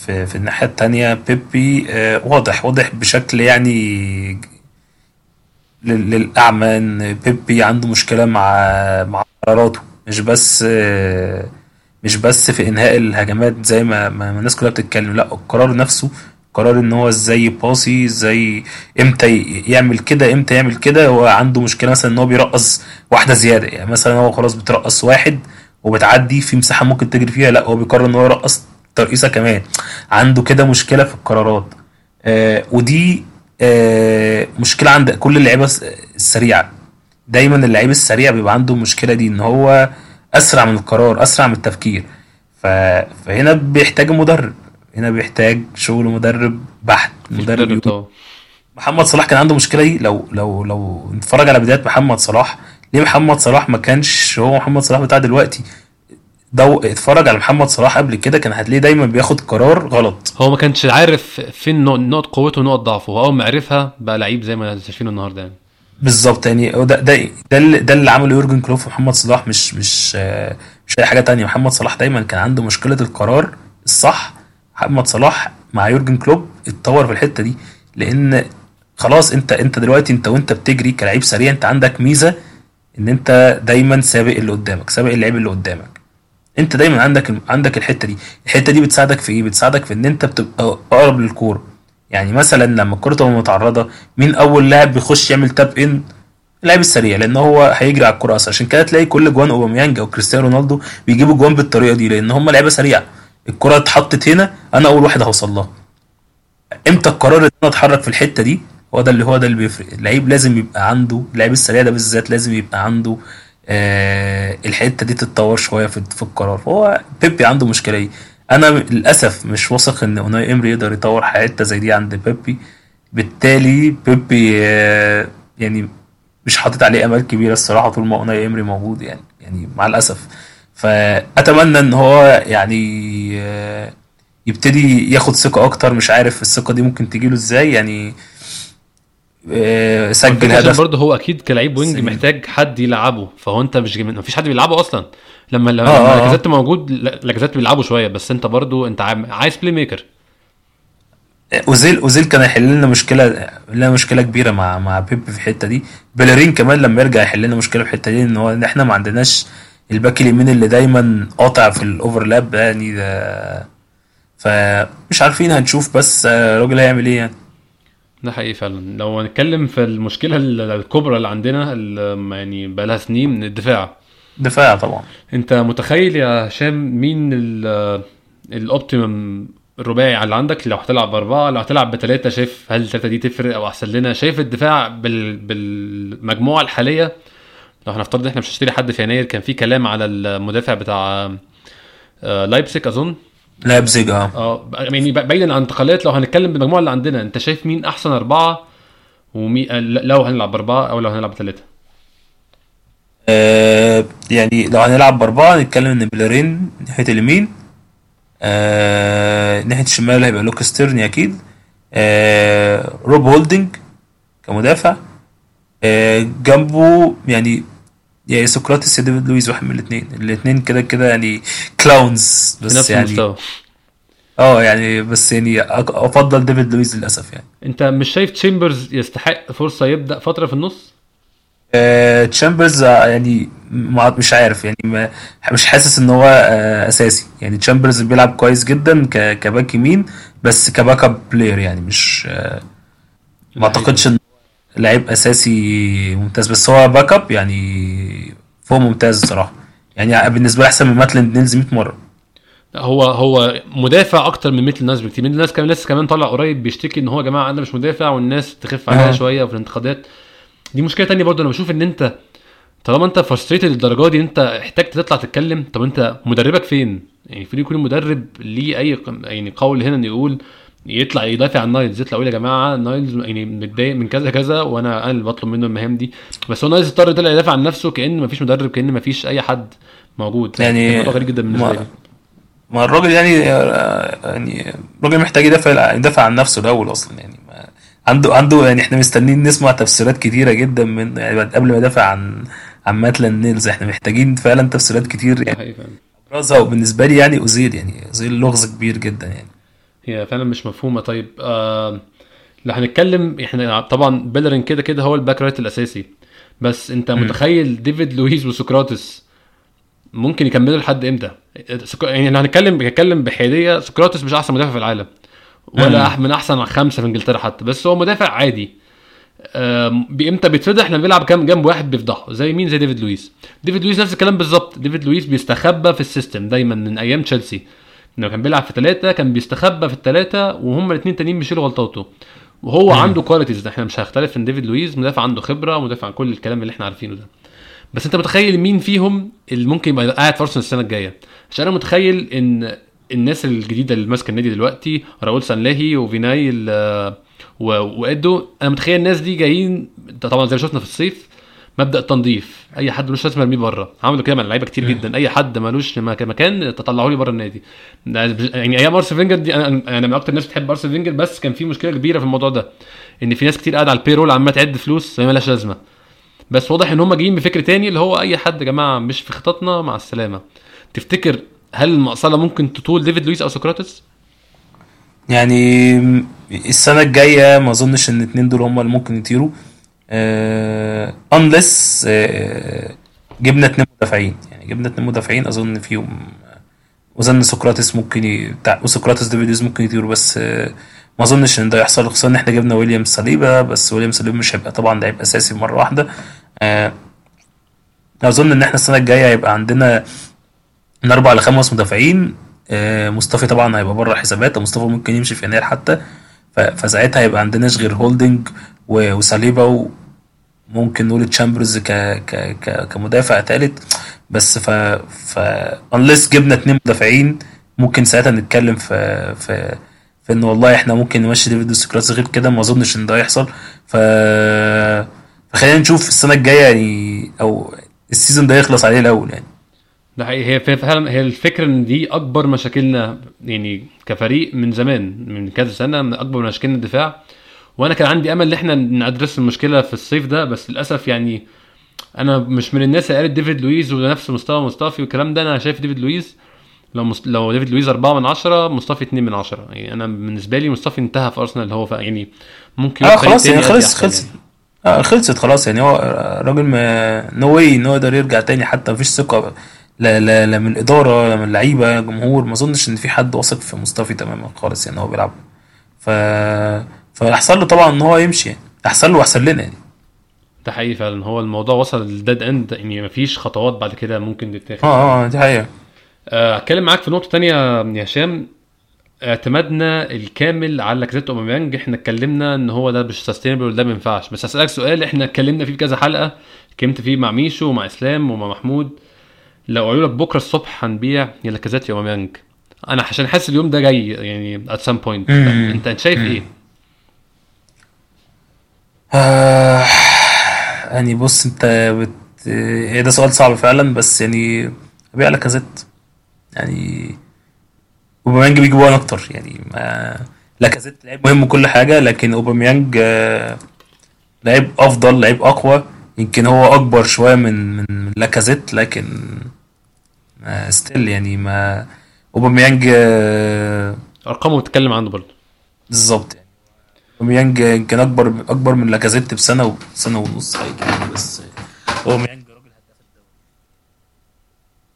في في الناحية التانية بيبي آه واضح واضح بشكل يعني لل- للأعمى إن بيبي عنده مشكلة مع مع قراراته. مش بس آه مش بس في إنهاء الهجمات زي ما, ما ما الناس كلها بتتكلم. لا القرار نفسه قرار إن هو إزاي يباصي إزاي إمتى يعمل كده إمتى يعمل كده هو عنده مشكلة مثلا إن هو بيرقص واحدة زيادة. يعني مثلا هو خلاص بترقص واحد وبتعدي في مساحة ممكن تجري فيها لأ هو بيقرر إن هو يرقص ترقيصة كمان. عنده كده مشكلة في القرارات. آه ودي آه مشكلة عند كل اللعيبة الس- السريعة. دايما اللعيب السريع بيبقى عنده المشكلة دي إن هو أسرع من القرار أسرع من التفكير. فهنا بيحتاج مدرب. هنا بيحتاج شغل مدرب بحت مدرب طبعا. محمد صلاح كان عنده مشكلة دي. لو لو لو نتفرج على بدايات محمد صلاح ليه محمد صلاح ما كانش هو محمد صلاح بتاع دلوقتي؟ لو اتفرج على محمد صلاح قبل كده كان هتلاقيه دايما بياخد قرار غلط. هو ما كانش عارف فين نق- نقط قوته ونقط ضعفه. هو أول ما عرفها بقى لعيب زي ما شايفينه النهارده يعني. بالظبط يعني ده ده ده اللي, ده اللي عمله يورجن كلوب في محمد صلاح مش مش مش أي حاجة تانية. محمد صلاح دايما كان عنده مشكلة القرار الصح محمد صلاح مع يورجن كلوب اتطور في الحتة دي لأن خلاص أنت أنت دلوقتي أنت وأنت بتجري كلاعب سريع أنت عندك ميزة إن أنت دايما سابق اللي قدامك سابق اللعيب اللي قدامك. أنت دايما عندك عندك الحتة دي. الحتة دي بتساعدك في إيه؟ بتساعدك في إن أنت بتبقى أقرب للكورة. يعني مثلا لما الكوره تبقى متعرضة مين أول لاعب بيخش يعمل تاب ان اللاعب السريع لأن هو هيجري على الكوره اسرع عشان كده تلاقي كل جوان أوباميانج أو كريستيانو رونالدو بيجيبوا جوان بالطريقة دي لأن هم لعيبة سريعة. الكرة اتحطت هنا أنا أول واحد هوصل لها. إمتى القرار إن أنا أتحرك في الحتة دي؟ هو ده اللي هو ده اللي بيفرق. اللعيب لازم يبقى عنده اللعيب السريع ده بالذات لازم يبقى عنده آه الحتة دي تتطور شوية في, في القرار. هو بيبي عنده مشكلة دي أنا للأسف مش واثق إن أوناي إمري يقدر يطور حتة زي دي عند بيبي بالتالي بيبي آه يعني مش حاطط عليه أمال كبيرة الصراحة طول ما أوناي إمري موجود يعني يعني مع الأسف. فأتمنى إن هو يعني آه يبتدي ياخد ثقة أكتر. مش عارف الثقة دي ممكن تجيله إزاي. يعني آه، سجل هدف. برضه هو أكيد كلاعب wing سليم. محتاج حد يلعبه. فهو أنت مش ما فيش حد بيلعبه أصلا. لما لما آه، لما آه. لاكازيت موجود لا- لاكازيت بيلعبه شوية. بس أنت برضه أنت عايز playmaker اوزيل أوزيل كان هيحل لنا مشكلة لنا مشكلة كبيرة مع مع بيبي في الحتة دي. بيلرين كمان لما يرجع يحل لنا مشكلة في الحتة دي إن هو ان إحنا ما عندناش الباك اليمين اللي دايما قاطع في ال overlap يعني ده فمش عارفين هنشوف بس آه، الراجل هيعمل إيه يعني؟ ده حقيقي فعلا. لو هنتكلم في المشكلة ال- الكبرى اللي عندنا اللي يعني بقى لها سنين الدفاع. دفاع طبعا. أنت متخيل يا هشام مين ال- ال optimum الرباعي اللي عندك؟ لو هتلعب باربعه لو هتلعب بثلاثه شايف هل الثلاثه دي تفرق أو أحسن لنا؟ شايف الدفاع بال... بالمجموعة الحالية لو هنفترض ان إحنا مش هنشتري حد في يناير كان في كلام على المدافع بتاع آه، لايبسك أظن. لايبزيج آه. آه يعني بعيدا عن انتقالات لو هنتكلم بالمجموعة اللي عندنا أنت شايف مين أحسن أربعة؟ ومي آه، لو هنلعب بأربعة أو لو هنلعب بثلاثة. آه، يعني لو هنلعب بأربعة نتكلم إن بيلرين ناحية اليمين آه، ناحية الشمال هيبقى لوك.. تيرني أكيد. آه، روب هولدنج كمدافع. آه، جنبه يعني يا سقراطس يا ديفيد لويس واحد من الاثنين. الاثنين كده كده يعني clowns بس نفس يعني آه يعني بس يعني أفضل ديفيد لويس للأسف يعني. أنت مش شايف تشامبرز يستحق فرصة يبدأ فترة في النص؟ آه، تشامبرز آه، يعني ما- مش عارف يعني مش حاسس إن هو آه، أساسي. يعني تشامبرز بيلعب كويس جدا كباك يمين بس ك backup player يعني مش آه، ما أعتقدش إن لعيب أساسي ممتاز بس هو backup يعني فوق ممتاز الصراحه يعني بالنسبة لي أحسن من ماتلاند نيلز 100 مرة. هو هو مدافع أكتر من مثل الناس بكتير. من الناس كمان لسه كمان طالع قريب بيشتكي إن هو يا جماعة أنا مش مدافع والناس تخف عليها آه. شوية في الانتقادات. دي مشكلة تانية برضه أنا بشوف إن أنت طالما أنت frustrated للدرجة دي أنت احتاجت تطلع تتكلم. طب أنت مدربك فين؟ يعني المفروض يكون المدرب ليه أي يعني قول هنا انه يقول يطلع يدافع عن نايلز يطلع يقول يا جماعة نايلز يعني متضايق من كذا كذا وأنا أنا اللي بطلب منه المهام دي. بس هو نايلز اضطر يطلع يدافع عن نفسه كأن مفيش مدرب كأن مفيش أي حد موجود. يعني غريب جدا بالنسبة ما- لي. ما الراجل يعني يعني الراجل محتاج يدافع يدافع عن نفسه الأول أصلا يعني. ما عنده عنده يعني إحنا مستنيين نسمع تفسيرات كتيرة جدا من يعني قبل ما يدافع عن عن ماتلاند نيلز. إحنا محتاجين فعلا تفسيرات كتير يعني. ابرزها وبالنسبة لي يعني أوزيل يعني أوزيل لغز كبير جدا يعني. هي فعلا مش مفهومة. طيب آه لو هنتكلم إحنا طبعا بيلرين كده كده هو ال back right الأساسي. بس أنت متخيل ديفيد لويس وسقراطس ممكن يكملوا لحد إمتى؟ سك- يعني لو هنتكلم بنتكلم بحيادية سقراطس مش أحسن مدافع في العالم. ولا أح- من أحسن خمسة في إنجلترا حتى. بس هو مدافع عادي. إمتى بيتفضح؟ لما بيلعب كام؟ جنب واحد بيفضحه زي مين؟ زي ديفيد لويس. ديفيد لويس نفس الكلام بالظبط. ديفيد لويس بيستخبى في ال system دايما من أيام تشيلسي. لما كان بيلعب في ثلاثة كان بيستخبى في الثلاثه وهم الاثنين التانيين بيشيلوا غلطاته. وهو عنده qualities إحنا مش هختلف ان ديفيد لويس مدافع عنده خبرة مدافع عن كل الكلام اللي إحنا عارفينه ده. بس أنت متخيل مين فيهم اللي ممكن يبقى قاعد في أرسنال السنة الجاية؟ عشان أنا متخيل إن الناس الجديدة اللي ماسكة النادي دلوقتي راؤول سانلاهي وفيناي و- وإدو أنا متخيل الناس دي جايين طبعا زي ما شفنا في الصيف مبدأ تنظيف. أي حد ملوش لازمة ارميه بره عملوا كده مع اللعيبة كتير جدا. أي حد ملوش مك- مكان تطلعوا لي بره النادي. يعني أيام أرسن فينجر دي أنا أنا من أكتر الناس بتحب أرسن فينجر بس كان في مشكلة كبيرة في الموضوع ده. إن في ناس كتير قاعدة على ال payroll عمالة تعد فلوس زي مالهاش لازمة. بس واضح إن هم جايين بفكر تاني اللي هو أي حد يا جماعة مش في خططنا مع السلامة. تفتكر هل المقصله ممكن تطول ديفيد لويس أو سقراطس؟ يعني السنة الجاية ما أظنش إن الاتنين دول هما اللي ممكن يطيروا. آه unless آه جبنا اتنين مدافعين. يعني جبنا اتنين مدافعين أظن فيهم أظن سقراطس ممكن. بتاع وسقراطس ديفيديوز ممكن يطيروا بس آه ما أظنش إن ده يحصل خصوصا إن إحنا جبنا ويليام ساليبا بس ويليام ساليبا مش هيبقى طبعا لعيب أساسي مرة واحدة. آه أظن إن إحنا السنة الجاية هيبقى عندنا من أربع لخمس مدافعين. آه، مصطفى طبعا هيبقى بره الحسابات مصطفى ممكن يمشي في يناير حتى. فساعتها هيبقى عندناش غير هولدنج و- وساليبا وممكن نقول تشامبرز ك ك ك كمدافع ثالث بس ف ف unless جبنا اتنين مدافعين ممكن ساعتها نتكلم في في في إن والله إحنا ممكن نمشي ديفيد سقراطس غير كده ما أظنش إن ده يحصل ف فخلينا نشوف السنة الجاية يعني أو ال season ده يخلص عليه الأول يعني. ده حقيقي. هي فعلا هي الفكرة إن دي أكبر مشاكلنا يعني كفريق من زمان من كذا سنة من أكبر مشاكلنا الدفاع. وأنا كان عندي أمل إن إحنا ندرس المشكلة في الصيف ده بس للأسف يعني أنا مش من الناس اللي قالت ديفيد لويز ونفس مستوى مصطفى والكلام ده. أنا شايف ديفيد لويز لو مست... لو ديفيد لويز 4 من 10 مصطفى 2 من 10 يعني أنا بالنسبة لي مصطفى انتهى في أرسنال. هو ف... يعني ممكن آه خلاص يعني خلص خلص. يعني. آه خلصت خلاص يعني. هو راجل ما no way انه يقدر يرجع تاني حتى مفيش ثقة. لا لا لا من الاداره لا من اللعيبه جمهور ما أظنش إن في حد واثق في مصطفى تماما خالص يعني هو بيلعب. ف فأحسن له طبعا إن هو يمشي يعني. أحسن له وأحسن لنا يعني. ده حقيقي فعلا. هو الموضوع وصل لل dead end يعني مفيش خطوات بعد كده ممكن تتاخد. آه آه دي حقيقة. آه، هتكلم معاك في نقطة تانية يا هشام. اعتمادنا الكامل على لاكازيت أوباميانج. إحنا اتكلمنا إن هو ده مش sustainable وده ما ينفعش. بس هسألك سؤال. إحنا اتكلمنا فيه في كذا حلقة. اتكلمت فيه مع ميشو ومع إسلام ومع محمود. لو قالوا لك بكرة الصبح هنبيع يا لاكازيت يا أوباميانج أنا عشان حاسس اليوم ده جاي يعني some point. مم. أنت شايف إيه؟ آه يعني بص أنت بت... هي ده سؤال صعب فعلا بس يعني أبيع لاكازيت يعني أوباميانج بيجيب جوان أكتر يعني ما لاكازيت لعيب مهم وكل حاجة لكن أوباميانج آه، لعيب أفضل لعيب أقوى. يمكن هو أكبر شوية من من لاكازيت لكن still يعني ما أوباميانج آه، أرقامه بتتكلم عنه برضه. بالظبط. يعني أوباميانج يمكن اكبر أكبر من لاكازيت بسنة وسنه ونص. حاجة بس أوباميانج راجل هداف الدوري.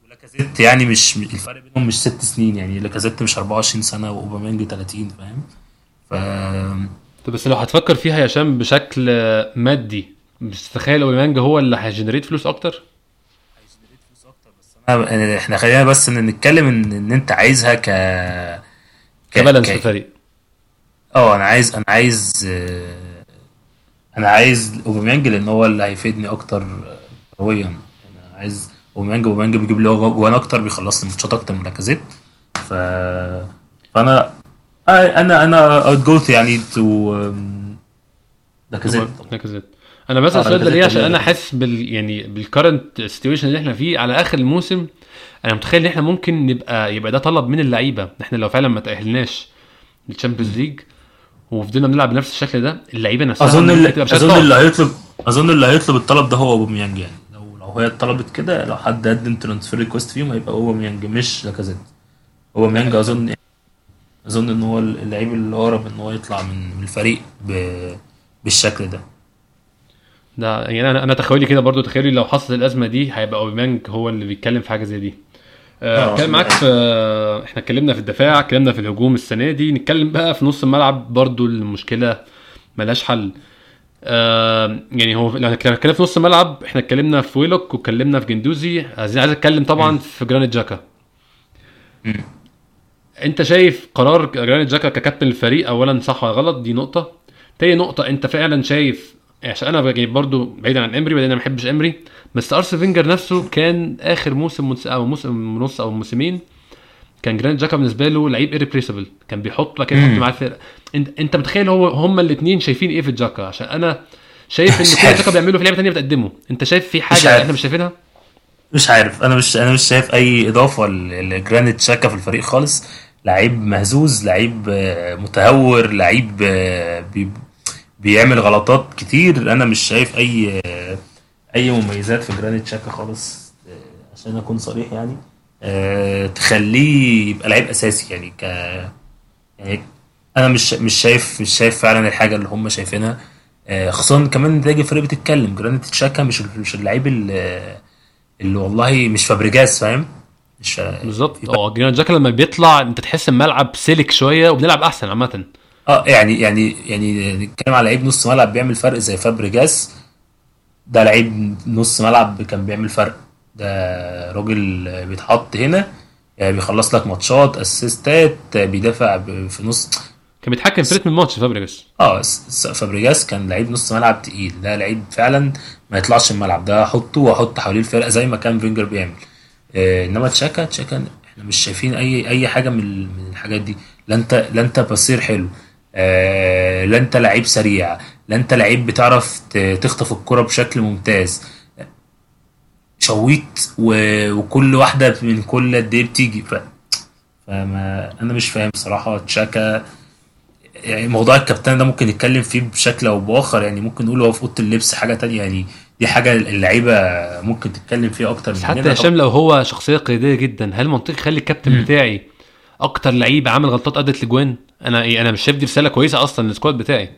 ولاكازيت يعني مش الفرق بينهم مش ست سنين. يعني لاكازيت مش 24 سنة وأوباميانج 30 فاهم؟ ف طب بس لو هتفكر فيها يا هشام بشكل آه، مادي مش تتخيل أوباميانج هو اللي هي generate فلوس أكتر؟ أنا- إحنا خلينا بس إن نتكلم ان إن أنت عايزها ك ك balance ك- في الفريق. أه أنا عايز أنا عايز أنا عايز أوباميانج لأن هو اللي هيفيدني أكتر كرويا أنا عايز أوباميانج أوباميانج بيجيب لي جوان أكتر بيخلص لي ماتشات أكتر من لاكازيت. ف فانا أنا أنا out يعني to لاكازيت. لاكازيت. أنا بس آه، السؤال ده ليه عشان. أنا حاسس بال يعني بال current situation اللي إحنا فيه على آخر الموسم أنا متخيل إن إحنا ممكن نبقى يبقى ده طلب من اللعيبة إحنا لو فعلا ما تأهلناش لل Champions League وفضلنا بنلعب بنفس الشكل ده اللعيبة نفسها أظن اللي أظن. اللي هيطلب أظن اللي هيطلب الطلب ده هو اوباميانج يعني لو لو هي طلبت كده لو حد قدم transfer request فيهم هيبقى اوباميانج مش لاكازيت اوباميانج اظن أظن إن هو اللعيب اللي اقرب إن هو يطلع من الفريق. بالشكل ده ده يعني أنا أنا تخيلي كده برضو تخيلي لو حصلت الأزمة دي هيبقى أوباميانج هو اللي بيتكلم في حاجة زي دي. آه، آه، أتكلم معاك في إحنا اتكلمنا في الدفاع اتكلمنا في الهجوم السنة دي نتكلم بقى في نص الملعب برضو المشكلة ملهاش حل. آه يعني هو لو اتكلمنا في نص الملعب إحنا اتكلمنا في ويلوك واتكلمنا في جندوزي. عايز عايز أتكلم طبعا في جرانيت جاكا. أنت شايف قرار جرانيت جاكا ككابتن الفريق اولا صح ولا غلط؟ دي نقطة. تاني نقطة أنت فعلا شايف عشان أنا باجي برضو بعيدا عن إمري بعيدا أنا ما بحبش إمري. بس ارسن فينجر نفسه كان آخر موسم ونص- أو موسم ونص أو موسمين كان جرانيت جاكا بالنسبة له لعيب irreplaceable. كان بيحط كده يحط. معاه الفرقة. انت أنت متخيل هو هما الاثنين شايفين إيه في جاكا؟ عشان أنا شايف مش ان كل. جاكا بيعمله في لعبة ثانية بتقدمه. أنت شايف في مش حاجة عارف. إحنا مش شايفينها؟ مش عارف. أنا مش أنا مش شايف أي إضافة ل- لجرانيت جاكا في الفريق خالص. لعيب مهزوز لعيب آه، متهور لعيب آه، بيعمل غلطات كتير. أنا مش شايف أي أي مميزات في جرانيت جاكا خالص آه، عشان أكون صريح يعني. آه، تخليه يبقى لعيب أساسي يعني ك يعني أنا مش مش شايف مش شايف فعلا الحاجة اللي هم شايفينها. آه، خصوصا كمان تلاقي الفريق بتتكلم جرانيت جاكا مش مش اللعيب اللي اللي والله مش فابريجاس فاهم؟ مش بالظبط. آه جرانيت جاكا لما بيطلع أنت تحس الملعب سلك شوية وبنلعب أحسن عامة. آه يعني يعني يعني نتكلم على لعيب نص ملعب بيعمل فرق زي فابريجاس. ده لعيب نص ملعب كان بيعمل فرق. ده راجل بيتحط هنا يعني بيخلص لك ماتشات assist ات بيدافع في نص كان بيتحكم في رتم الماتش فابريجاس. آه فابريجاس كان لعيب نص ملعب تقيل. ده لعيب فعلا ما يطلعش الملعب. ده احطه واحط حواليه الفرقة زي ما كان فينجر بيعمل. آه إنما تشاكا تشاكا إحنا مش شايفين أي أي حاجة من ال- من الحاجات دي. لا أنت لا أنت بصير حلو. لا انت لعيب سريع. لا انت لعيب بتعرف تخطف الكرة بشكل ممتاز. شويت وكل واحدة من كل قد إيه بتيجي. ف... فما أنا مش فاهم صراحة. تشاكا يعني موضوع الكابتن ده ممكن نتكلم فيه بشكل أو بآخر. يعني ممكن نقول هو في أوضة اللبس حاجة تانية. يعني دي حاجة اللعيبة ممكن تتكلم فيها أكتر مننا حتى هشام لو هو شخصية قيادية جدا هل منطقي يخلي الكابتن بتاعي أكتر لعيب عامل غلطات أدت لجوان. أنا إيه أنا مش شايف دي رسالة كويسة أصلا لل squad بتاعي.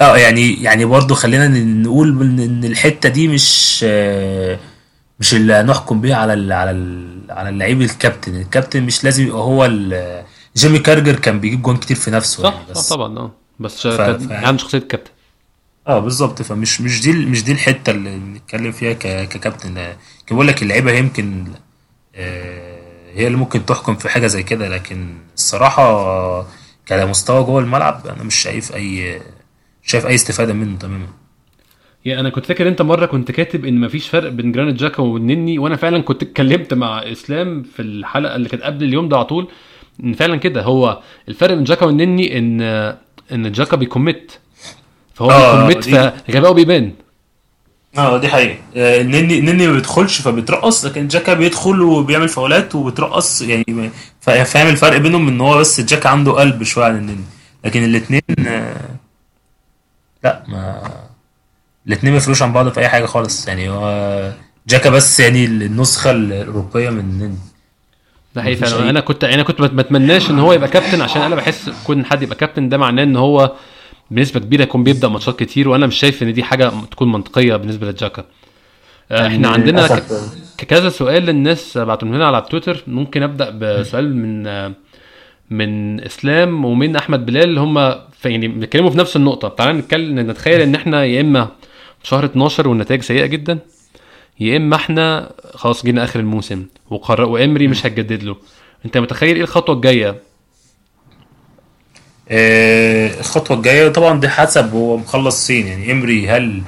آه يعني يعني برضو خلينا نقول إن إن الحتة دي مش مش اللي نحكم بيها على ال على ال على اللعيب الكابتن. الكابتن مش لازم يبقى هو جيمي كاراجر كان بيجيب جون كتير في نفسه صح يعني صح بس طبعا آه. بس ف- ف- عنده شخصية كابتن. آه بالظبط. فمش مش دي مش دي الحتة اللي نتكلم فيها ك- ككابتن. كان بقول لك اللعيبة يمكن آه، هي اللي ممكن تحكم في حاجة زي كده لكن الصراحة كمستوى جوه الملعب أنا مش شايف أي شايف أي استفادة منه تماما. يعني أنا كنت فاكر أنت مرة كنت كاتب إن مفيش فرق بين جرانيت جاكا والنني وأنا فعلا كنت اتكلمت مع إسلام في الحلقة اللي كانت قبل اليوم ده على طول إن فعلا كده. هو الفرق بين جاكا والنني إن إن جاكا بي commit فهو آه، بي commit دي- فغباؤه بيبان. آه دي حقيقة. آه، النني النني ما بيدخلش فبيترقص لكن جاكا بيدخل وبيعمل فاولات وبيترقص يعني فا- فاهم الفرق بينهم إن هو بس جاكا عنده قلب شوية عن النني. لكن الاتنين آه، لا ما الاتنين ما يفرقوش عن بعض في أي حاجة خالص. يعني هو جاكا بس يعني النسخة الأوروبية من النني. ده حقيقي مفيش فعلا أي- أنا كنت أنا كنت ما أتمناش إن هو يبقى كابتن عشان أنا بحس كون حد يبقى كابتن ده معناه إن هو بنسبة كبيرة يكون بيبدأ ماتشات كتير وأنا مش شايف إن دي حاجة تكون منطقية بالنسبة لجاكا آه، إحنا عندنا ك- للأسف. كذا سؤال للناس بعتهم لنا على تويتر. ممكن أبدأ بسؤال من آه، من إسلام ومن أحمد بلال. اللي هم يعني بيتكلموا في نفس النقطة. تعالى نتكلم نتخيل إن إحنا يا إما في شهر 12 والنتائج سيئة جدا يا إما إحنا خلاص جينا آخر الموسم وقرر وإمري مش هتجدد له. أنت متخيل إيه الخطوة الجاية؟ آه، الخطوة الجاية. طبعا دي حسب هو مخلص فين. يعني إمري هل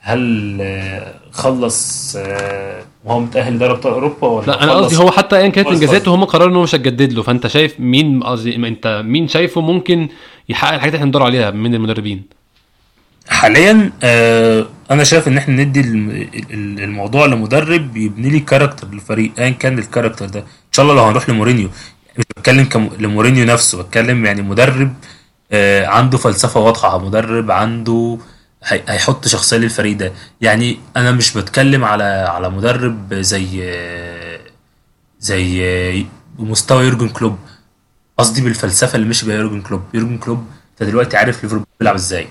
هل آه، خلص آه، وهو متأهل لدوري أبطال أوروبا ولا لا أنا؟ قصدي هو حتى ايا كانت إنجازاته هم قرروا ان هو مش هتجدد له. فأنت شايف مين قصدي أنت مين شايفه ممكن يحقق الحاجات اللي إحنا بندور عليها من المدربين؟ حاليا آه، أنا شايف إن إحنا ندي الم- ال- الموضوع لمدرب يبني لي character للفريق ايا كان ال character ده. إن شاء الله لو هنروح لمورينيو مش بتكلم كم... لمورينيو نفسه بتكلم يعني مدرب آه، عنده فلسفة واضحة. مدرب عنده هي- هيحط شخصية للفريق ده. يعني أنا مش بتكلم على على مدرب زي زي مستوى يورجن كلوب. قصدي بالفلسفة اللي مشي بيها يورجن كلوب. يورجن كلوب أنت دلوقتي عارف ليفربول بيلعب إزاي.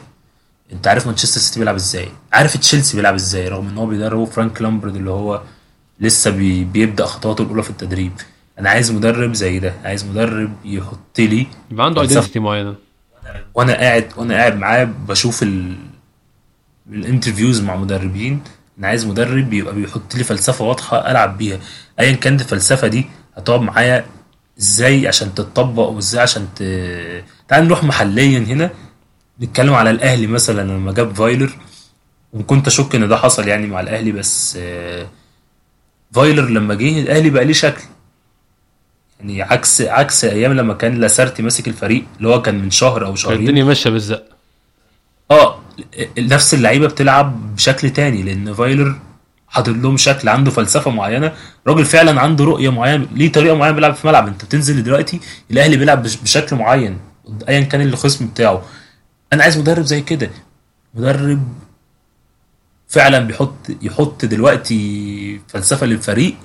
أنت عارف مانشستر سيتي بيلعب إزاي. عارف تشيلسي بيلعب إزاي رغم إن هو بيدربه فرانك لامبارد اللي هو لسه بي بيبدأ خطواته الأولى في التدريب. أنا عايز مدرب زي ده عايز مدرب يحط لي يبقى عنده. identity معينة. وأنا قاعد وأنا قاعد معاه بشوف ال... ال interviews مع مدربين أنا عايز مدرب يبقى بيحط لي فلسفة واضحة ألعب بيها. ايا كانت الفلسفه دي هتقعد معايا إزاي عشان تتطبق وإزاي عشان ت... تعال نروح محليا هنا نتكلم على الأهلي مثلا لما جاب فايلر. وكنت أشك إن ده حصل يعني مع الأهلي بس آه، فايلر لما جه الأهلي بقى ليه شكل. يعني عكس عكس أيام لما كان لاسارتي ماسك الفريق اللي هو كان من شهر أو شهرين. الدنيا ماشية بالزق. آه نفس اللعيبة بتلعب بشكل تاني لأن فايلر حاطط لهم شكل عنده فلسفة معينة. راجل فعلا عنده رؤية معينة ليه طريقة معينة بيلعب في الملعب أنت بتنزل دلوقتي الأهلي بيلعب بش- بشكل معين ايا كان الخصم بتاعه. أنا عايز مدرب زي كده. مدرب فعلا بيحط يحط دلوقتي فلسفة للفريق.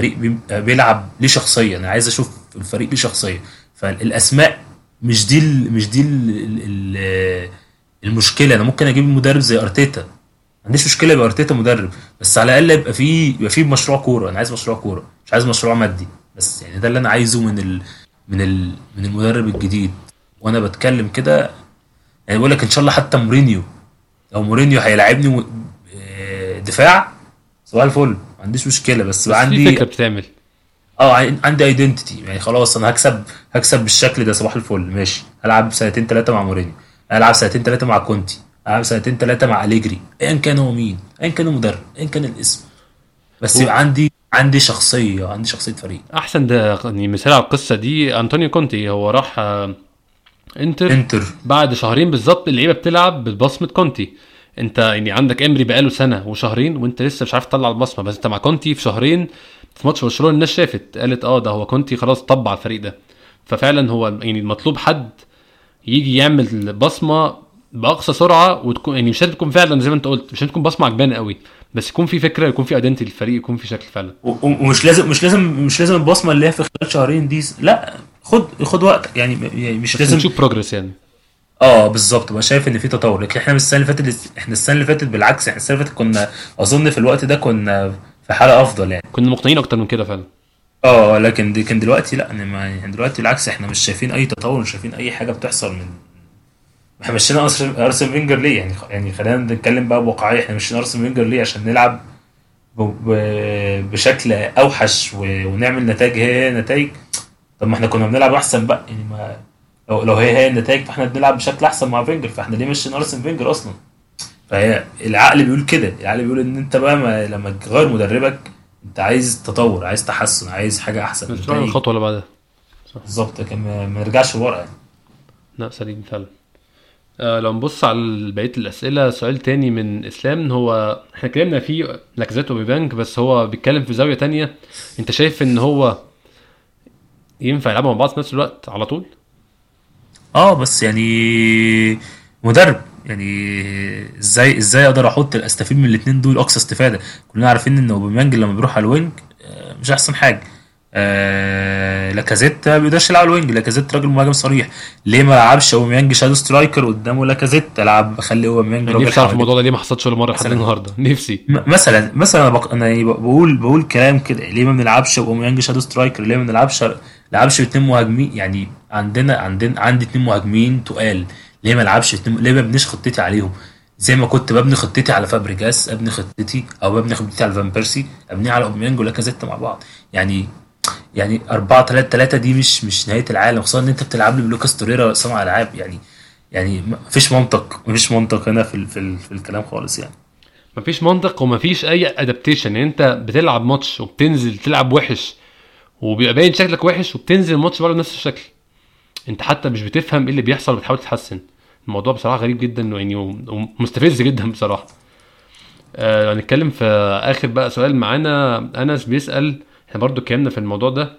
فريق بي- بيلعب ليه شخصية. أنا عايز أشوف الفريق ليه شخصية. فالأسماء مش دي مش دي ال المشكلة. أنا ممكن أجيب مدرب زي أرتيتا. ما عنديش مشكلة يبقى أرتيتا مدرب. بس على الأقل يبقى فيه يبقى فيه مشروع كورة. أنا عايز مشروع كورة مش عايز مشروع مادي. بس يعني ده اللي أنا عايزه من ال من ال من المدرب الجديد. وأنا بتكلم كده يعني بقول لك إن شاء الله حتى مورينيو. لو مورينيو هيلاعبني آه، دفاع صباح الفل. ما عنديش مشكلة بس بس عندي فكرة بتتعمل آه عن- عندي identity يعني خلاص أنا هكسب هكسب بالشكل ده صباح الفل ماشي. هلعب سنتين ثلاثة مع مورينيو. هلعب سنتين ثلاثة مع كونتي. هلعب سنتين ثلاثة مع أليجري. ايا كان هو مين ايا كان المدرب ايا كان الاسم. بس يبقى عندي عندي شخصية عندي شخصية فريق. أحسن ده يعني مثال على القصة دي أنطونيو كونتي. هو راح آه، إنتر إنتر. بعد شهرين بالظبط اللعيبة بتلعب ببصمة كونتي. انت يعني عندك امري بقاله سنة وشهرين وانت لسه مش عارف تطلع البصمة بس انت مع كونتي في شهرين في ماتش برشلونة الناس شافت قالت آه ده هو كونتي خلاص طبع الفريق ده. ففعلا هو يعني المطلوب حد يجي يعمل بصمه بأقصى سرعة وتكون يعني مش لازم تكون فعلا زي ما انت قلت مش لازم تكون بصمة عجبانة قوي بس يكون في فكرة يكون في ايدنتي للفريق يكون في شكل فعلا. ومش لازم مش لازم مش لازم البصمة اللي هي في خلال شهرين دي لا خد خد وقت يعني يعني مش لازم نشوف بروجرس يعني. آه بالظبط بقى شايف إن في تطور لكن إحنا من السنة اللي فاتت إحنا السنة اللي فاتت بالعكس إحنا السنة اللي فاتت كنا أظن في الوقت ده كنا في حالة أفضل يعني كنا مقنعين أكتر من كده فعلا آه لكن دي كان دلوقتي لأ يعني دلوقتي بالعكس إحنا مش شايفين أي تطور مش شايفين أي حاجة بتحصل من إحنا مشينا ارسن فينجر ليه يعني يعني خلينا نتكلم بقى بواقعية إحنا مشينا ارسن فينجر ليه عشان نلعب. بشكل أوحش. ونعمل نتائج هي هي نتائج طب ما إحنا كنا بنلعب أحسن بقى يعني ما لو لو هي هي النتائج فاحنا بنلعب بشكل أحسن مع فينجر فاحنا ليه مشينا ارسن فينجر أصلا؟ فهي العقل بيقول كده العقل بيقول إن أنت بقى ما... لما تغير مدربك أنت عايز تطور عايز تحسن عايز حاجة أحسن. مش نتائج. الخطوه اللي بعدها. بالظبط لكن ما نرجعش لورا يعني. لا سليم فعلا. آه لو نبص على بقية الأسئلة سؤال تاني من إسلام هو إحنا اتكلمنا فيه لاكازيت واوباميانج بس هو بيتكلم في زاوية تانية. أنت شايف إن هو ينفع يلعبوا مع بعض في نفس الوقت على طول؟ آه بس يعني مدرب يعني إزاي إزاي أقدر أحط استفيد من الاثنين دول اقصى استفادة؟ كلنا عارفين ان اوباميانج لما بيروح على ال wing آه، مش احسن حاجة. آه لاكازيت ما بيقدرش يلعب على ال wing لاكازيت راجل مهاجم صريح. ليه ما لعبش اوباميانج shadow striker قدامه لاكازيت؟ العب بخلي اوباميانج راجل نفسي أعرف. الموضوع ده ليه ما حصلش ولا مرة لحد. النهارده. نفسي. مثلا مثلا أنا بق... أنا يعني بقول بقول كلام كده. ليه ما بنلعبش اوباميانج shadow striker؟ ليه ما بنلعبش لعبش اتنين مهاجمين يعني عندنا عندنا عندي اتنين مهاجمين تقال ليه ما العبش اتنين ليه ما ببنيش خطتي عليهم زي ما كنت ببني خطتي على فابريجاس ابني خطتي أو ببني خطتي على فان بيرسي ابنيها على أوباميانج ولاكازيت مع بعض يعني يعني 4 3 3 دي مش مش نهاية العالم خصوصا إن أنت بتلعب لي بلوكاس توريرا صانع ألعاب يعني يعني مفيش منطق مفيش منطق هنا في. في. في الكلام خالص يعني مفيش منطق ومفيش أي adaptation يعني أنت بتلعب ماتش وبتنزل تلعب وحش وبيبقى باين شكلك وحش وبتنزل الماتش برضه بنفس الشكل. انت حتى مش بتفهم إيه اللي بيحصل وبتحاول تتحسن. الموضوع بصراحة غريب جدا يعني ومستفز جدا بصراحة. آه هنتكلم في آخر بقى سؤال معانا أنس بيسأل إحنا برضو اتكلمنا في الموضوع ده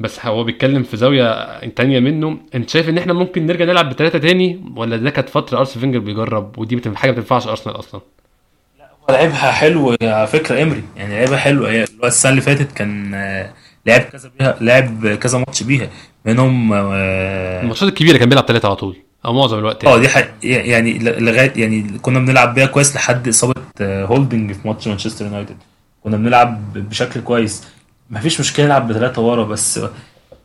بس هو بيتكلم في زاوية تانية منه. أنت شايف إن إحنا ممكن نرجع نلعب بثلاثه تاني ولا ده كانت فترة أرسنال فينجر بيجرب ودي حاجة ما بتنفعش أرسنال أصلا؟ لعبها حلو على فكرة امري يعني لعبها حلو. هي السنة اللي فاتت كان آه، لعب كذا بيها لعب كذا ماتش بيها. منهم آه الماتشات الكبيرة كان بيلعب ثلاثة على طول أو معظم الوقت آه، دي حق يعني لغاية يعني كنا بنلعب بيها كويس لحد إصابة آه، هولدنج في ماتش مانشستر يونايتد. كنا بنلعب بشكل كويس. مفيش مشكلة نلعب بثلاثه ورا بس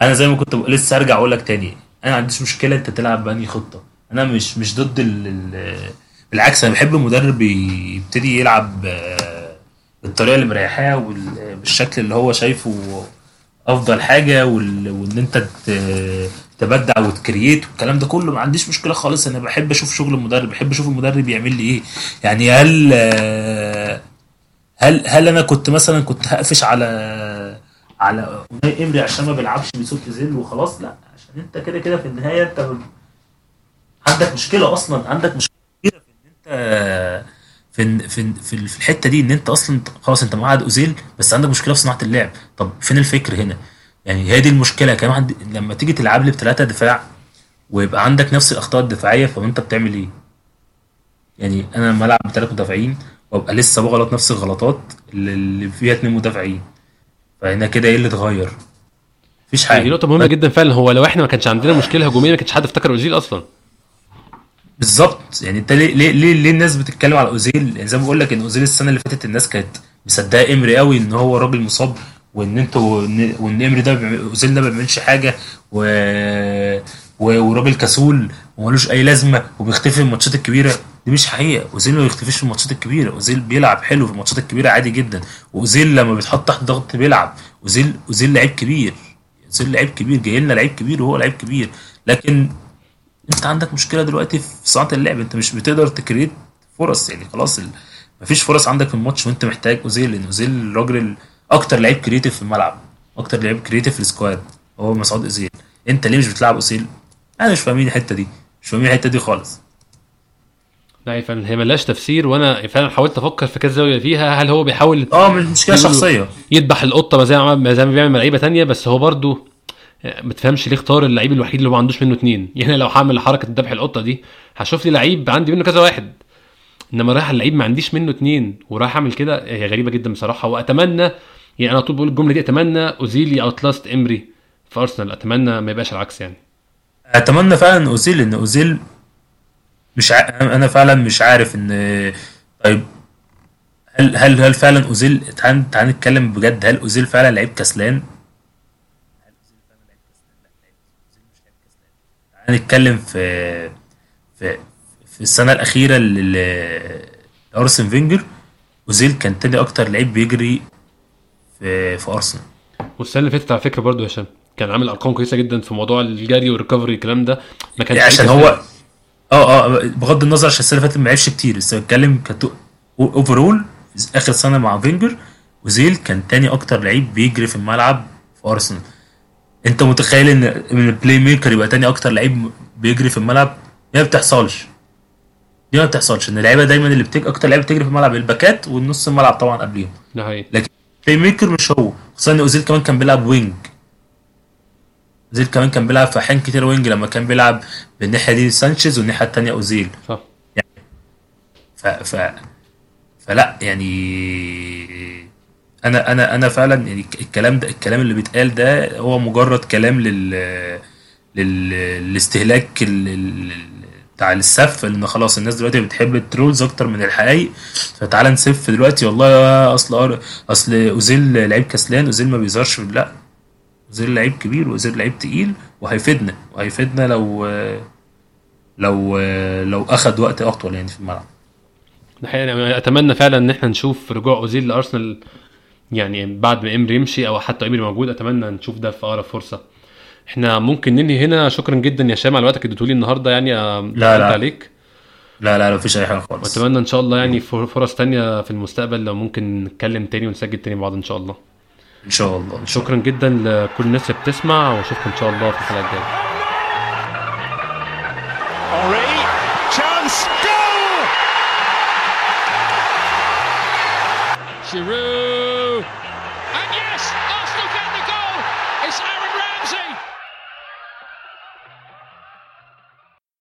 أنا زي ما كنت لسه ارجع أقول لك تاني أنا ما عنديش مشكلة أنت تلعب بأنهي خطة. أنا مش مش ضد ال ال بالعكس أنا بحب المدرب يبتدي يلعب آه، بالطريقة اللي مريحاه وبالشكل اللي هو شايفه أفضل حاجة وإن أنت تبدع وتكريت والكلام ده كله. ما عنديش مشكلة خالص. أنا بحب أشوف شغل المدرب. بحب أشوف المدرب يعمل لي إيه. يعني هل هل هل أنا كنت مثلا كنت هقفش على على إمري عشان ما بيلعبش بيسوق زيل وخلاص؟ لا. عشان أنت كده كده في النهاية أنت عندك مشكلة أصلا. عندك مشكلة في إن أنت في في في في الحتة دي إن أنت أصلا خلاص أنت مقعد أوزيل بس عندك مشكلة في صناعة اللعب. طب فين الفكر هنا؟ يعني هي دي المشكلة. كمان عند لما تيجي تلعب لي بثلاثه دفاع ويبقى عندك نفس الأخطاء الدفاعية فانت بتعمل إيه؟ يعني أنا لما ألعب بثلاث مدافعين وأبقى لسه بغلط نفس الغلطات اللي فيها اتنين مدافعين. فهنا كده إيه اللي اتغير؟ مفيش دي حاجة نقطة مهمة جدا فعلا. هو لو إحنا ما كانش عندنا مشكلة هجومية ما كانش حد افتكر أوزيل أصلا. بالظبط. يعني انت ليه ليه ليه, ليه الناس بتتكلم على أوزيل؟ يعني زي ما بقول لك إن أوزيل السنة اللي فاتت الناس كانت مصدقة إمري قوي إن هو راجل مصاب وإن أنتوا وان إمري ده أوزيل ده ما بيعملش حاجة و... و... وراجل كسول ومالوش أي لازمة وبيختفي في الماتشات الكبيرة. دي مش حقيقة. أوزيل ما بيختفيش في الماتشات الكبيرة. أوزيل بيلعب حلو في الماتشات الكبيرة عادي جدا. وأوزيل لما بيتحط تحت ضغط بيلعب. اوزيل أوزيل لعيب كبير. أوزيل لعيب كبير. جاي لنا لعيب كبير وهو لعيب كبير. لكن انت عندك مشكلة دلوقتي في صناعة اللعب. انت مش بتقدر تكريت فرص يعني خلاص ال... مفيش فرص عندك في الماتش وانت محتاج اوزيل لأن اوزيل الراجل ال- أكتر لعيب creative في الملعب أكتر لعيب creative في ال squad هو مسعود اوزيل انت ليه مش بتلعب اوزيل أنا مش فاهمين الحتة دي مش فاهمين الحتة دي خالص. لا فعلا هي ملهاش تفسير وأنا فعلا حاولت أفكر في كذا زاوية فيها هل هو بيحاول آه مش مشكلة شخصية. يذبح القطة زي ما زي ما بيعمل مع لعيبه تانية بس هو برضو ما تفهمش ليه اختار اللعيب الوحيد اللي هو ما عندوش منه اتنين. يعني لو هعمل حركة ذبح القطة دي هشوف لي لعيب عندي منه كذا واحد. إنما رايح اللعيب ما عنديش منه اتنين ورايح أعمل كده هي غريبة جدا بصراحة. وأتمنى يعني أنا طول بقول الجملة دي أتمنى اوزيل أوتلاست إمري في أرسنال. أتمنى ما يبقاش العكس يعني. أتمنى فعلا اوزيل إن أوزيل مش ع... أنا فعلا مش عارف إن طيب هل هل هل فعلا أوزيل تعال تعال نتكلم بجد. هل أوزيل فعلا لعيب كسلان؟ تعال نتكلم في في في السنة الأخيرة لأرسن فينجر أوزيل كان تاني أكتر لعيب بيجري في في أرسنال. والسنة اللي فاتت على فكرة برضو يا هشام كان عامل أرقام كويسة جدا في موضوع الجري وال recovery الكلام ده. ما كانش عشان لعيب هو. آه آه بغض النظر عشان السنة اللي فاتت ما لعبش كتير بس بتكلم كتو overall آخر سنة مع فينجر أوزيل كان تاني أكتر لعيب بيجري في الملعب في أرسنال. انت متخيل ان ال playmaker يبقى تاني أكتر لعيب بيجري في الملعب؟ دي ما بتحصلش. دي ما بتحصلش. ان اللعيبة دايما اللي بتج... أكتر لعيبة بتجري في الملعب الباكات والنص الملعب طبعا قبليهم. ده حقيقي. لكن playmaker مش هو. خصوصا إن أوزيل كمان كان بيلعب wing أوزيل كمان كان بيلعب في أحيان كتير wing لما كان بيلعب بالناحية دي سانشيز والناحية التانية أوزيل. صح. ف ف فلا يعني أنا أنا أنا فعلا يعني الكلام ده الكلام اللي بيتقال ده هو مجرد كلام لل لل للاستهلاك بتاع السف إن خلاص الناس دلوقتي بتحب الترولز أكتر من الحقيقي فتعالى نسف دلوقتي والله أصل أصل أوزيل لعيب كسلان أوزيل ما بيظهرش لا. أوزيل لعيب كبير وأوزيل لعيب تقيل وهيفيدنا وهيفيدنا لو لو لو أخد وقت أطول يعني في الملعب. أتمنى فعلا إن إحنا نشوف رجوع أوزيل لأرسنال يعني بعد ما إمري يمشي أو حتى إمري موجود أتمنى نشوف ده في أقرب فرصة. إحنا ممكن ننهي هنا. شكرا جدا يا هشام على وقتك. اللي اديتولي النهارده يعني لا. طولت عليك. لا لا لا مفيش أي حاجة خالص. وأتمنى إن شاء الله يعني فر- فرص تانية في المستقبل. لو ممكن نتكلم تاني ونسجل تاني مع بعض إن شاء الله. إن شاء الله إن شاء الله. شكرا جدا لكل الناس اللي بتسمع. وأشوفكم إن شاء الله في الحلقة الجاية! Giroud,